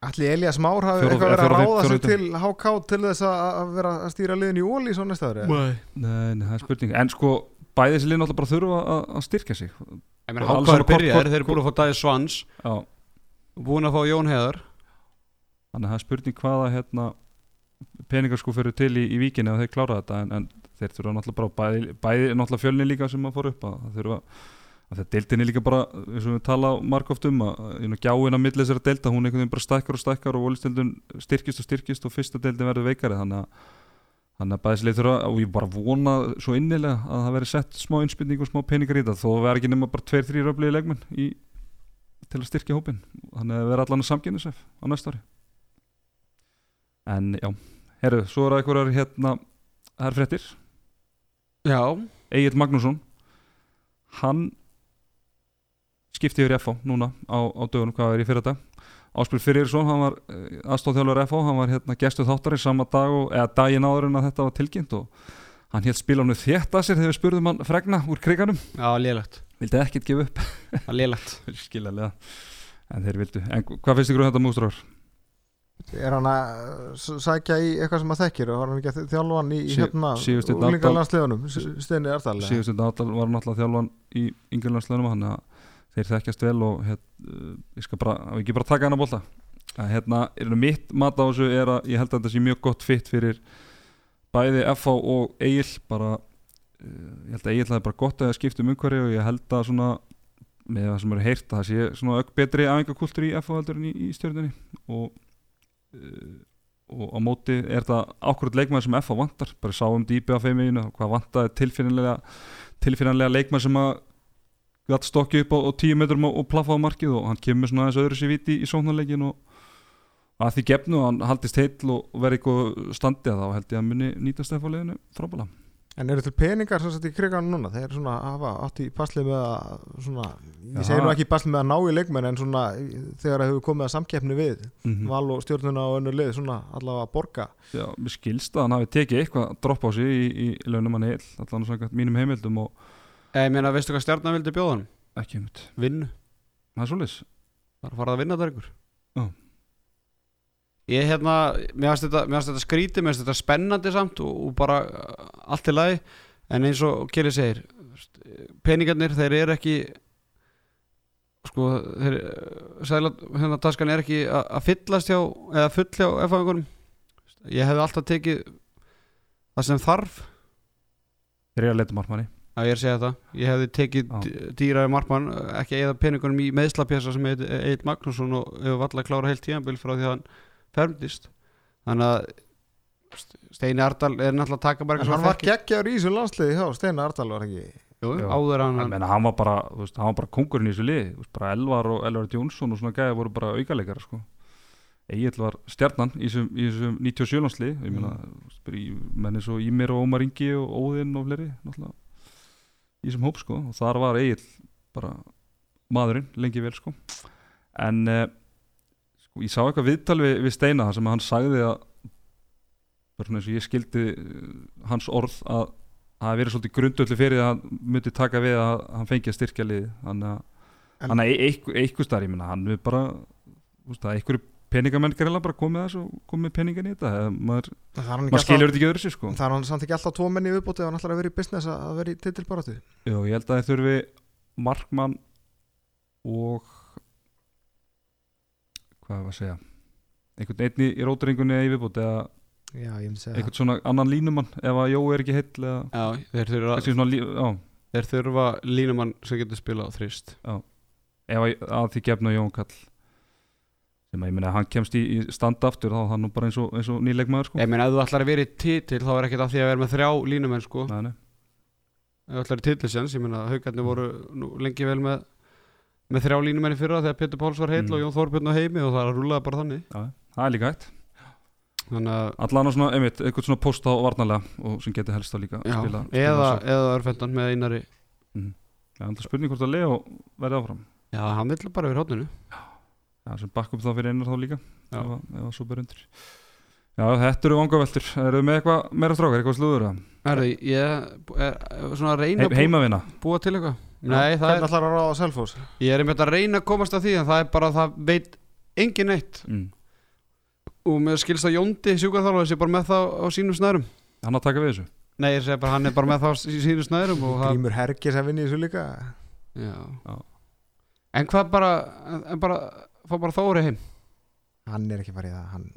Ætli Elias Már hafi eitthvað verið að ráða sig til HK til þess að að vera að stýra liðin í óli í svona ári? Nei. Nei, nei, það er spurning, en sko bæði þessi lið náttúrulega bara þurfa að, að styrkja sig. Háka er byrjaðir, þeir eru búin að fá Dæði Svans. Já, Búin að fá Jón Heðar þannig að það er spurning hvaða hérna, peningar fyrir til í, í víkinni að þeir klára þetta en, en þeir þurfa náttúrulega bara bæði, bæði náttúrulega fjölni líka sem að fór upp að það þurfa að þetta deildin er líka bara eins og við tala margóft um að gjáin að milli þessara deilda hún einhvern veginn bara stækkar og stækkar og volistildun styrkist og styrkist og fyrsta deildin verður veikari þannig að þannig að bæðislega þurfa og ég bara vona svo innilega að það veri sett smá innspilning og smá peningar í þetta þó verður ekki nema bara tveir, þrýr öfligi leikmenn í, til að styrkja hópin þannig að það verður allan að samkynna á næsta ári. En já, herru, svo er það einhverjar hérna, það er fréttir. Já. Egil Magnússon hann skipti yfir FH núna á, á dögunum, hvað er í fyrir þetta Áspil Fyrirsson, hann var aðstóðþjálfur FH, hann var hérna gestuð þáttarinn sama dag og, eða daginn áður en að þetta var tilkynnt og hann held spilanu þétt að sér þegar við spurðum hann fregna úr kriganum. Já, lélegt. Vildi ekkert gefa upp. Það er lélegt. Skiljalega, en þeir vildu. En hvað finnst ykkur um þetta mústrar? Er hann að sækja í eitthvað sem að þekkir? Og var hann ekki að þjálfa hann í, í Sí- hérna úlingarlandsliðunum, Steini Ardal? síðustu náttúr var náttúrulega þjálfan í yngirlandslönum þannig að þeir þekkjast vel og hér, uh, ég skal bara, ekki bara taka hana bólta að hérna, mitt mat á þessu er að ég held að þetta sé mjög gott fitt fyrir bæði FH og Egil. Bara, uh, ég held að Egil það er bara gott að skipta um umhverju og ég held að svona með það sem eru heyrt að það sé svona ögg betri æfingakultur í FH heldur en í, í stjórnunni og og á móti er það ákvörð leikmaður sem FH vantar, bara sáum dýpi á feimeginu hvað vantaði tilfinnilega tilfinnilega leikmaður sem að gætt stokki upp á, á tíu metrum og, og plaffa á markið og hann kemur svona aðeins öðru sér viti í, í sóknarleikin og að því gefnu hann haldist heill og, og verði eitthvað standið þá held ég að muni nýtast FH leginu frábæla En eru til peningar sem sagt í kriganum núna? Þeir svona hafa átt í basli með að svona, ég Já. segi nú ekki í basli með að ná í leikmenn en svona þegar það hefur komið að samkeppni við mm -hmm. val og stjórnuna og önnur lið svona allavega að borga Já, mér skilst að hann hafi tekið eitthvað dropp á sig í, í launum hann heil allan svona mínum heimildum og Ég meina, veistu hvað stjarnan vildi bjóða hann? ekki um þetta Vinnu það er svolítið Það er að fara að vinna. Ég hérna, mér finnst þetta, þetta skrítið, mér finnst þetta spennandi samt og, og bara uh, allt í lagi. En eins og Kili segir peningarnir, þeir eru ekki sko, þeir sæla, hérna taskan er ekki að fyllast hjá, eða full hjá F-fangunum ég hefði alltaf tekið það sem þarf. Þeir eru að leita markmanni. Að ég er að segja það. Ég hefði tekið Já. dý- dýraði markmann ekki eða peningunum í meðslapjasa sem heit Magnússon og hefur valla að klára heilt tíðanbíl frá því að hann fermdist. Þannig að Steini Ardal er náttúrulega að taka bara En hann var geggjaður í þessu landsliði hjá Steina Ardal var ekki? Jú, Já. áður hann, hann, hann menna, hann var bara, þú veist, hann var bara kongurinn í þessu lið veist, bara Elvar og Elvar Jónsson og svona gæði voru bara aukaleikara sko. Egil var stjarnan í þessum, í þessum 97 landsli ég veist, bara í menni svo Ímir og Ómar Ingi og Óðinn og fleiri náttúrulega í þessum hóp sko. Og þar var Egil bara maðurinn lengi vel sko. En eh, sko, ég sá eitthvað viðtal við, við Steina þar sem hann sagði að bara svona eins og ég skildi eh, hans orð að það hafi verið svolítið grundöldu fyrir að hann myndi taka við að hann fengi að styrkja En- hann að eitthvað starf, ég minna hann við bara þú veist, að einhverju peningamenn greiðlega bara komið þess og komið peningan í þetta maður, Það er maður skilur alltaf þetta ekki öðru sér sko. Það er hann samt ekki alltaf tvo menni viðbútið og hann ætlar að vera í business að vera í titilbaráttu. Jú, ég held að þið þurfi markmann og hvað var að segja einhvern einni í róturingunni eða í viðbúti eða Já, einhvern svona annan línumann ef að Jó er ekki heill eða já, þeir þurfa lí- já, þeir þurfa línumann sem getur spilað á þrist ef að, að því gefna Jón Kall sem að ég meina að hann kemst í, í standa aftur þá er hann nú bara eins og, eins og nýleikmaður sko. Ég meina ef þú ætlar að vera í titil þá er ekkert af því að vera með þrjá línumenn sko. Nei, nei. ef þú ætlar í titlisjans, ég meina haugarnir voru nú lengi vel með með þrjá línumenn í fyrra þegar Pétur Páls var heill Mm. og Jón Þorbjörn á heimi og það rúlaði bara þannig. Já, það er líka hægt. Allan á svona, einmitt, eitthvað svona post á varnarlega og sem getur helst að líka já, spila, spila eða, eða örfendan með einari. Já, það er spurning hvort að Leo verði áfram. Já, hann vill bara vera hóttinu Já, sem bakkum þá fyrir einar þá líka Já. ef, að- ef að svo ber undir. Já, þetta eru vangaveltur. Eru með eitthvað meira strákar, eitthvað slúður að Herðu, ég er svona að reyna He, að bú- Heimavina. búa til eitthvað Nei, það Hvernig er, ætlar að ráða Selfoss? ég er einmitt að reyna að komast að því en það er bara að það veit engin neitt mm. og með skilst að Jóndi sjúkarþála sé bara með það á sínum snærum Hann að taka við þessu Nei, ég segi bara hann er bara með það á sí- sínum snærum Grímur Hergis að vinna í þessu líka já. Já. En hvað bara, en- bara fá bara Þóri heim Hann er ekki farið það Hann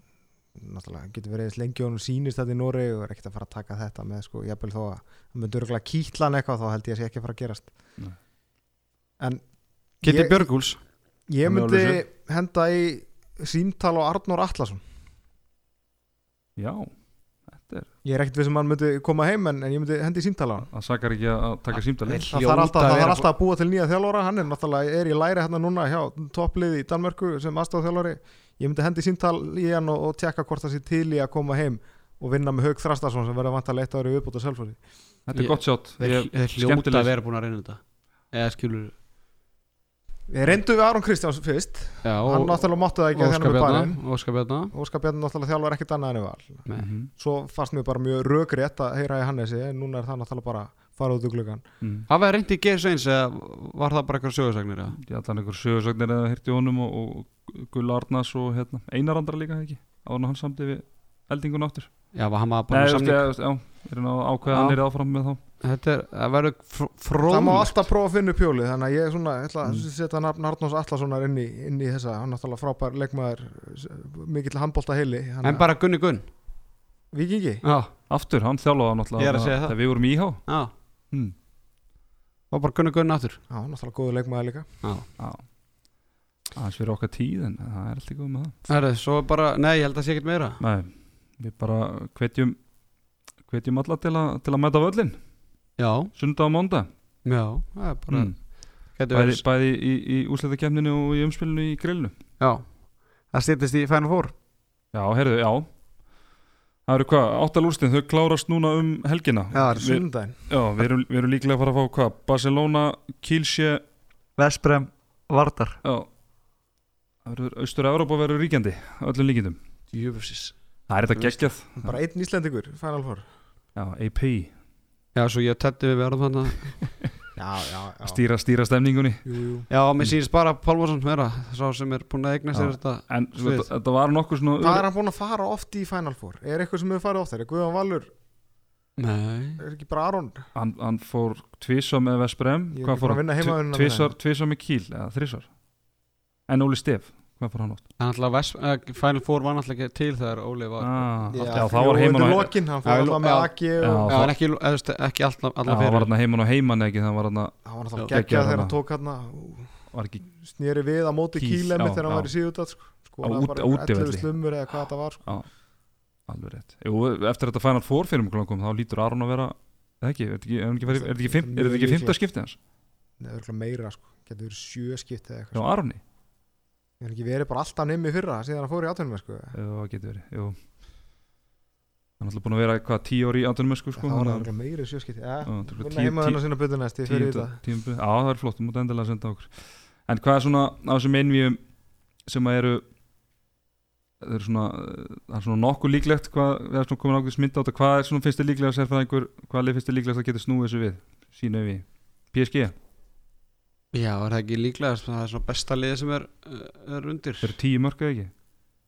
náttúrulega getur verið eins lengi og hann sýnist þetta í Nóri og er ekkert að fara að taka þetta með sko, jafnvel þó að hann myndi örgulega kýtla hann eitthvað þá held ég að sé ekki að fara að gerast. Nei. En Kitty Ég- Björgúls ég er myndi henda í símtal á Arnór Atlason. Já, þetta er Ég er ekkert við sem hann myndi koma heim en, en ég myndi hendi í símtal á hann. Það sakar ekki að taka Hljóta Það þarf alltaf, þarf alltaf að búa til nýja þjálfara. Hann er náttúrulega er í læri hérna núna hjá topplið í Danmörku sem aðstofþjálfari ég myndi hendi símtal í hann og, og tjekka hvort það sé til í að koma heim og vinna með Haug Þrastarsson sem verður vantarlega eitt ári viðbúta selfóri Þetta er Ég- gott sjátt Þeir Ég- þeir hljóta að vera búin að reyna þetta. Eða skilur Við reyndum við Aron Kristjáns fyrst. Já, hann náttúrulega mátti það ekki Óskar þennan með Bjarna bæinn Óskar Bjarna. Óskar Bjarni náttúrulega þjálfar ekkert annað en við val. Nei. Mhm, svo fannst mér bara mjög rökrétt að heyra í Hannesi en núna er það náttúrulega bara fara út úr gluggan mhm. Hafa það reyndi í Geir Sveins eða var það bara eitthvað sögursagnir eða? Ég allan einhver sögursögnir eða hirti honum og, og Gull Arnars og hérna, Einar Andra líka ekki? Áður hann samdi við eldingun áttur Já, var hann var Nei, bara veist, samning? veist, já, er hann að ákveða hann er áfram með þá? Þetta er, það verður fr- það má fróðlegt alltaf prófa að finna upp hjólið þannig að ég er svona, ég ætla að Mm. setja nafn Arnóns Atlassonar inn í, inn í þessa. Hann er náttúrulega frábær leikmaður mikill handbólta heili En bara Gunni Gunn? Vikingi Já, Aftur, hann þjálfaði hann Ég er að alltaf segja það. þegar við vorum í íhá. Já. Hmm. Var bara Gunni Gunn aftur? Já, náttúrulega góðu leikmaður líka. Já. Já aðeins fyrir okkar tíð en það er alltaf góð með það. Herðu, svo bara, nei, ég held að sé ekkert meira. Nei, við bara hvetjum hvetjum alla til, a, til að mæta völlin Já, sunda á mánda já, það er bara mm. Bæði, bæði í, í úsleitakefninu og í umspilinu í grillinu. Já. Það stýttist í Final Four. Já, heyrðu, já. Það eru hvað, áttalúrstin, þau klárast núna um helgina. Já, það er við, sundaginn Já, við erum, við erum líklega að fara að fá hvað Barcelona, Kielce Vesprem, Vardar. Já. Það Austur-Európa verður ríkjandi öllum líkindum? Jöfusís Það er þetta geggjað. Bara einn Íslendingur, Final Four. Já, AP Já, svo ég Teddy við verðum hann já, já, já. Stýra, stýra stemningunni. Jú, jú. Já, mér sýnist bara Pálmarsson vera Sá sem er búin að eigna sér þetta En þetta, var nokkuð svona hvað er hann búin að fara oft í Final Four? Er eitthvað sem hefur farið oftar, er Guðjón Valur? Nei. Er ekki bara Aron? Hann, hann fór tvísa með Vesprem Hvað fór að hann? heimavinnuna með Kiel, eða þrísar En Óli Stef, hvað fór hann átt? Uh, Final Four var náttúrulega ekki til þegar Óli var Ah, já, já, það var heimann lokin, hann Já, fór alltaf með. Aki það- ekki, alltaf, alltaf það var fyrir heimann og heimann ekki Það var var alltaf geggjað þegar hann tók hann var ekki snýri við á móti kílemi þegar hann var í síðutat Á hann út- bara á útivelli. 11 slumur eða hvað það var sko. alveg rétt eftir þetta Final Four fyrir mjög kom þá lítur Aron að vera er þetta ekki, er er er fymta skiptið hans? Nei, örugglega meira, sko. getur verið sjö skipt eða Já, eitthvað. Aroni ég er ekki verið bara alltaf nefn í fyrra síðan hann fór í áttunum. Jú, það getur verið, jú. Hann er alltaf búin að vera eitthvað tíu ári í áttunum sko, það var að- meira en sjö skipt ja, Já, þetta er vinna tíu- heima tíu- þennan sinna byttu næst ég fyrir tíunda- þetta. tímabilið. Já, það er flott, þú mútt endilega senda okkur. En hvað er svona á þessum einvíum sem að eru það er svona, það er svona nokkuð líklegt hvað, við erum svona komin ákveðis mynd á þetta. Hvað er svona finnst þið líklega að sérfæðingur hvað finnst þið líklegast að geta snúið þessu við sínu við, PSG, Já, er það ekki líklega Það er svona besta liði sem er, uh, er undir? Það eru tíu mörg eða ekki?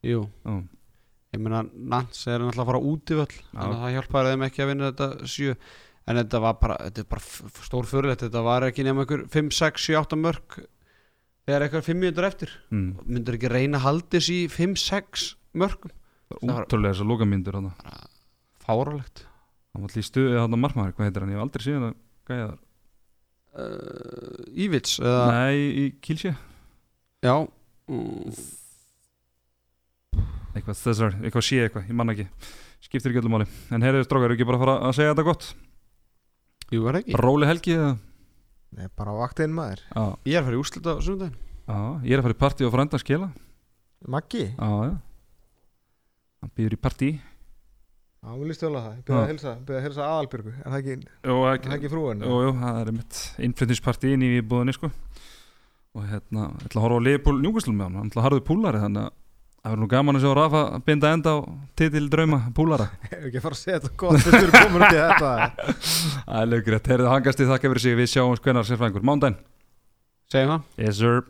Jú, Já, ég meina Nans er náttúrulega að fara út í völl að það hjálpaði þeim ekki að vinna þetta sjö. En þetta var bara, þetta er bara stór fyrirlegt Þetta var ekki nema einhver 5, 6, 7, 8 mörg Þegar eitthvað 5 mínútur eftir. Mm. Myndur ekki reyna að haldis í 5, 6 mörgum það var útrúlega þessar lokamyndur hann Fáralegt var alltaf í stuði hann markmaður, hvað heitir hann, ég hef aldrei síðan að gæja þar Ívits eða, Nei, í Kílsjö já. Mm, Eitthvað þessar, eitthvað sé eitthvað, ég manna ekki. Skiptir ekki öllum máli. En heyrðu strókar, eru ekki bara að fara að segja þetta gott? Jú, var það ekki? Róli helgi eða? Nei, bara á vaktinn maður. Já, Ég er að fara í úrslit á sunnudaginn. Já, ég er að fara í partí og frænda að skila Maggi, Já, já. Hann býður í partí já, mér líst vel á það. Já. að hilsa, byrði að hilsa aðalbyrgu Er það ekki, er það ekki frúin? Jú, jú, það er mitt innflyttinspartí inn í búðinni sko. Og hérna, ég ætla að horfa á Leopold Njúkvæslu með hann, hann ætla að harðu púlari þannig að það verður nú gaman að sjá Rafa binda enda á titil drauma púlara Ef ekki að fara að segja þetta gott Þetta er komin út í þetta. Það er löggrétt, heyrðu hangast í þakka fyrir sig. Við sjáum hvernar sérfræðingur, mándaginn Segjum það. Yes sir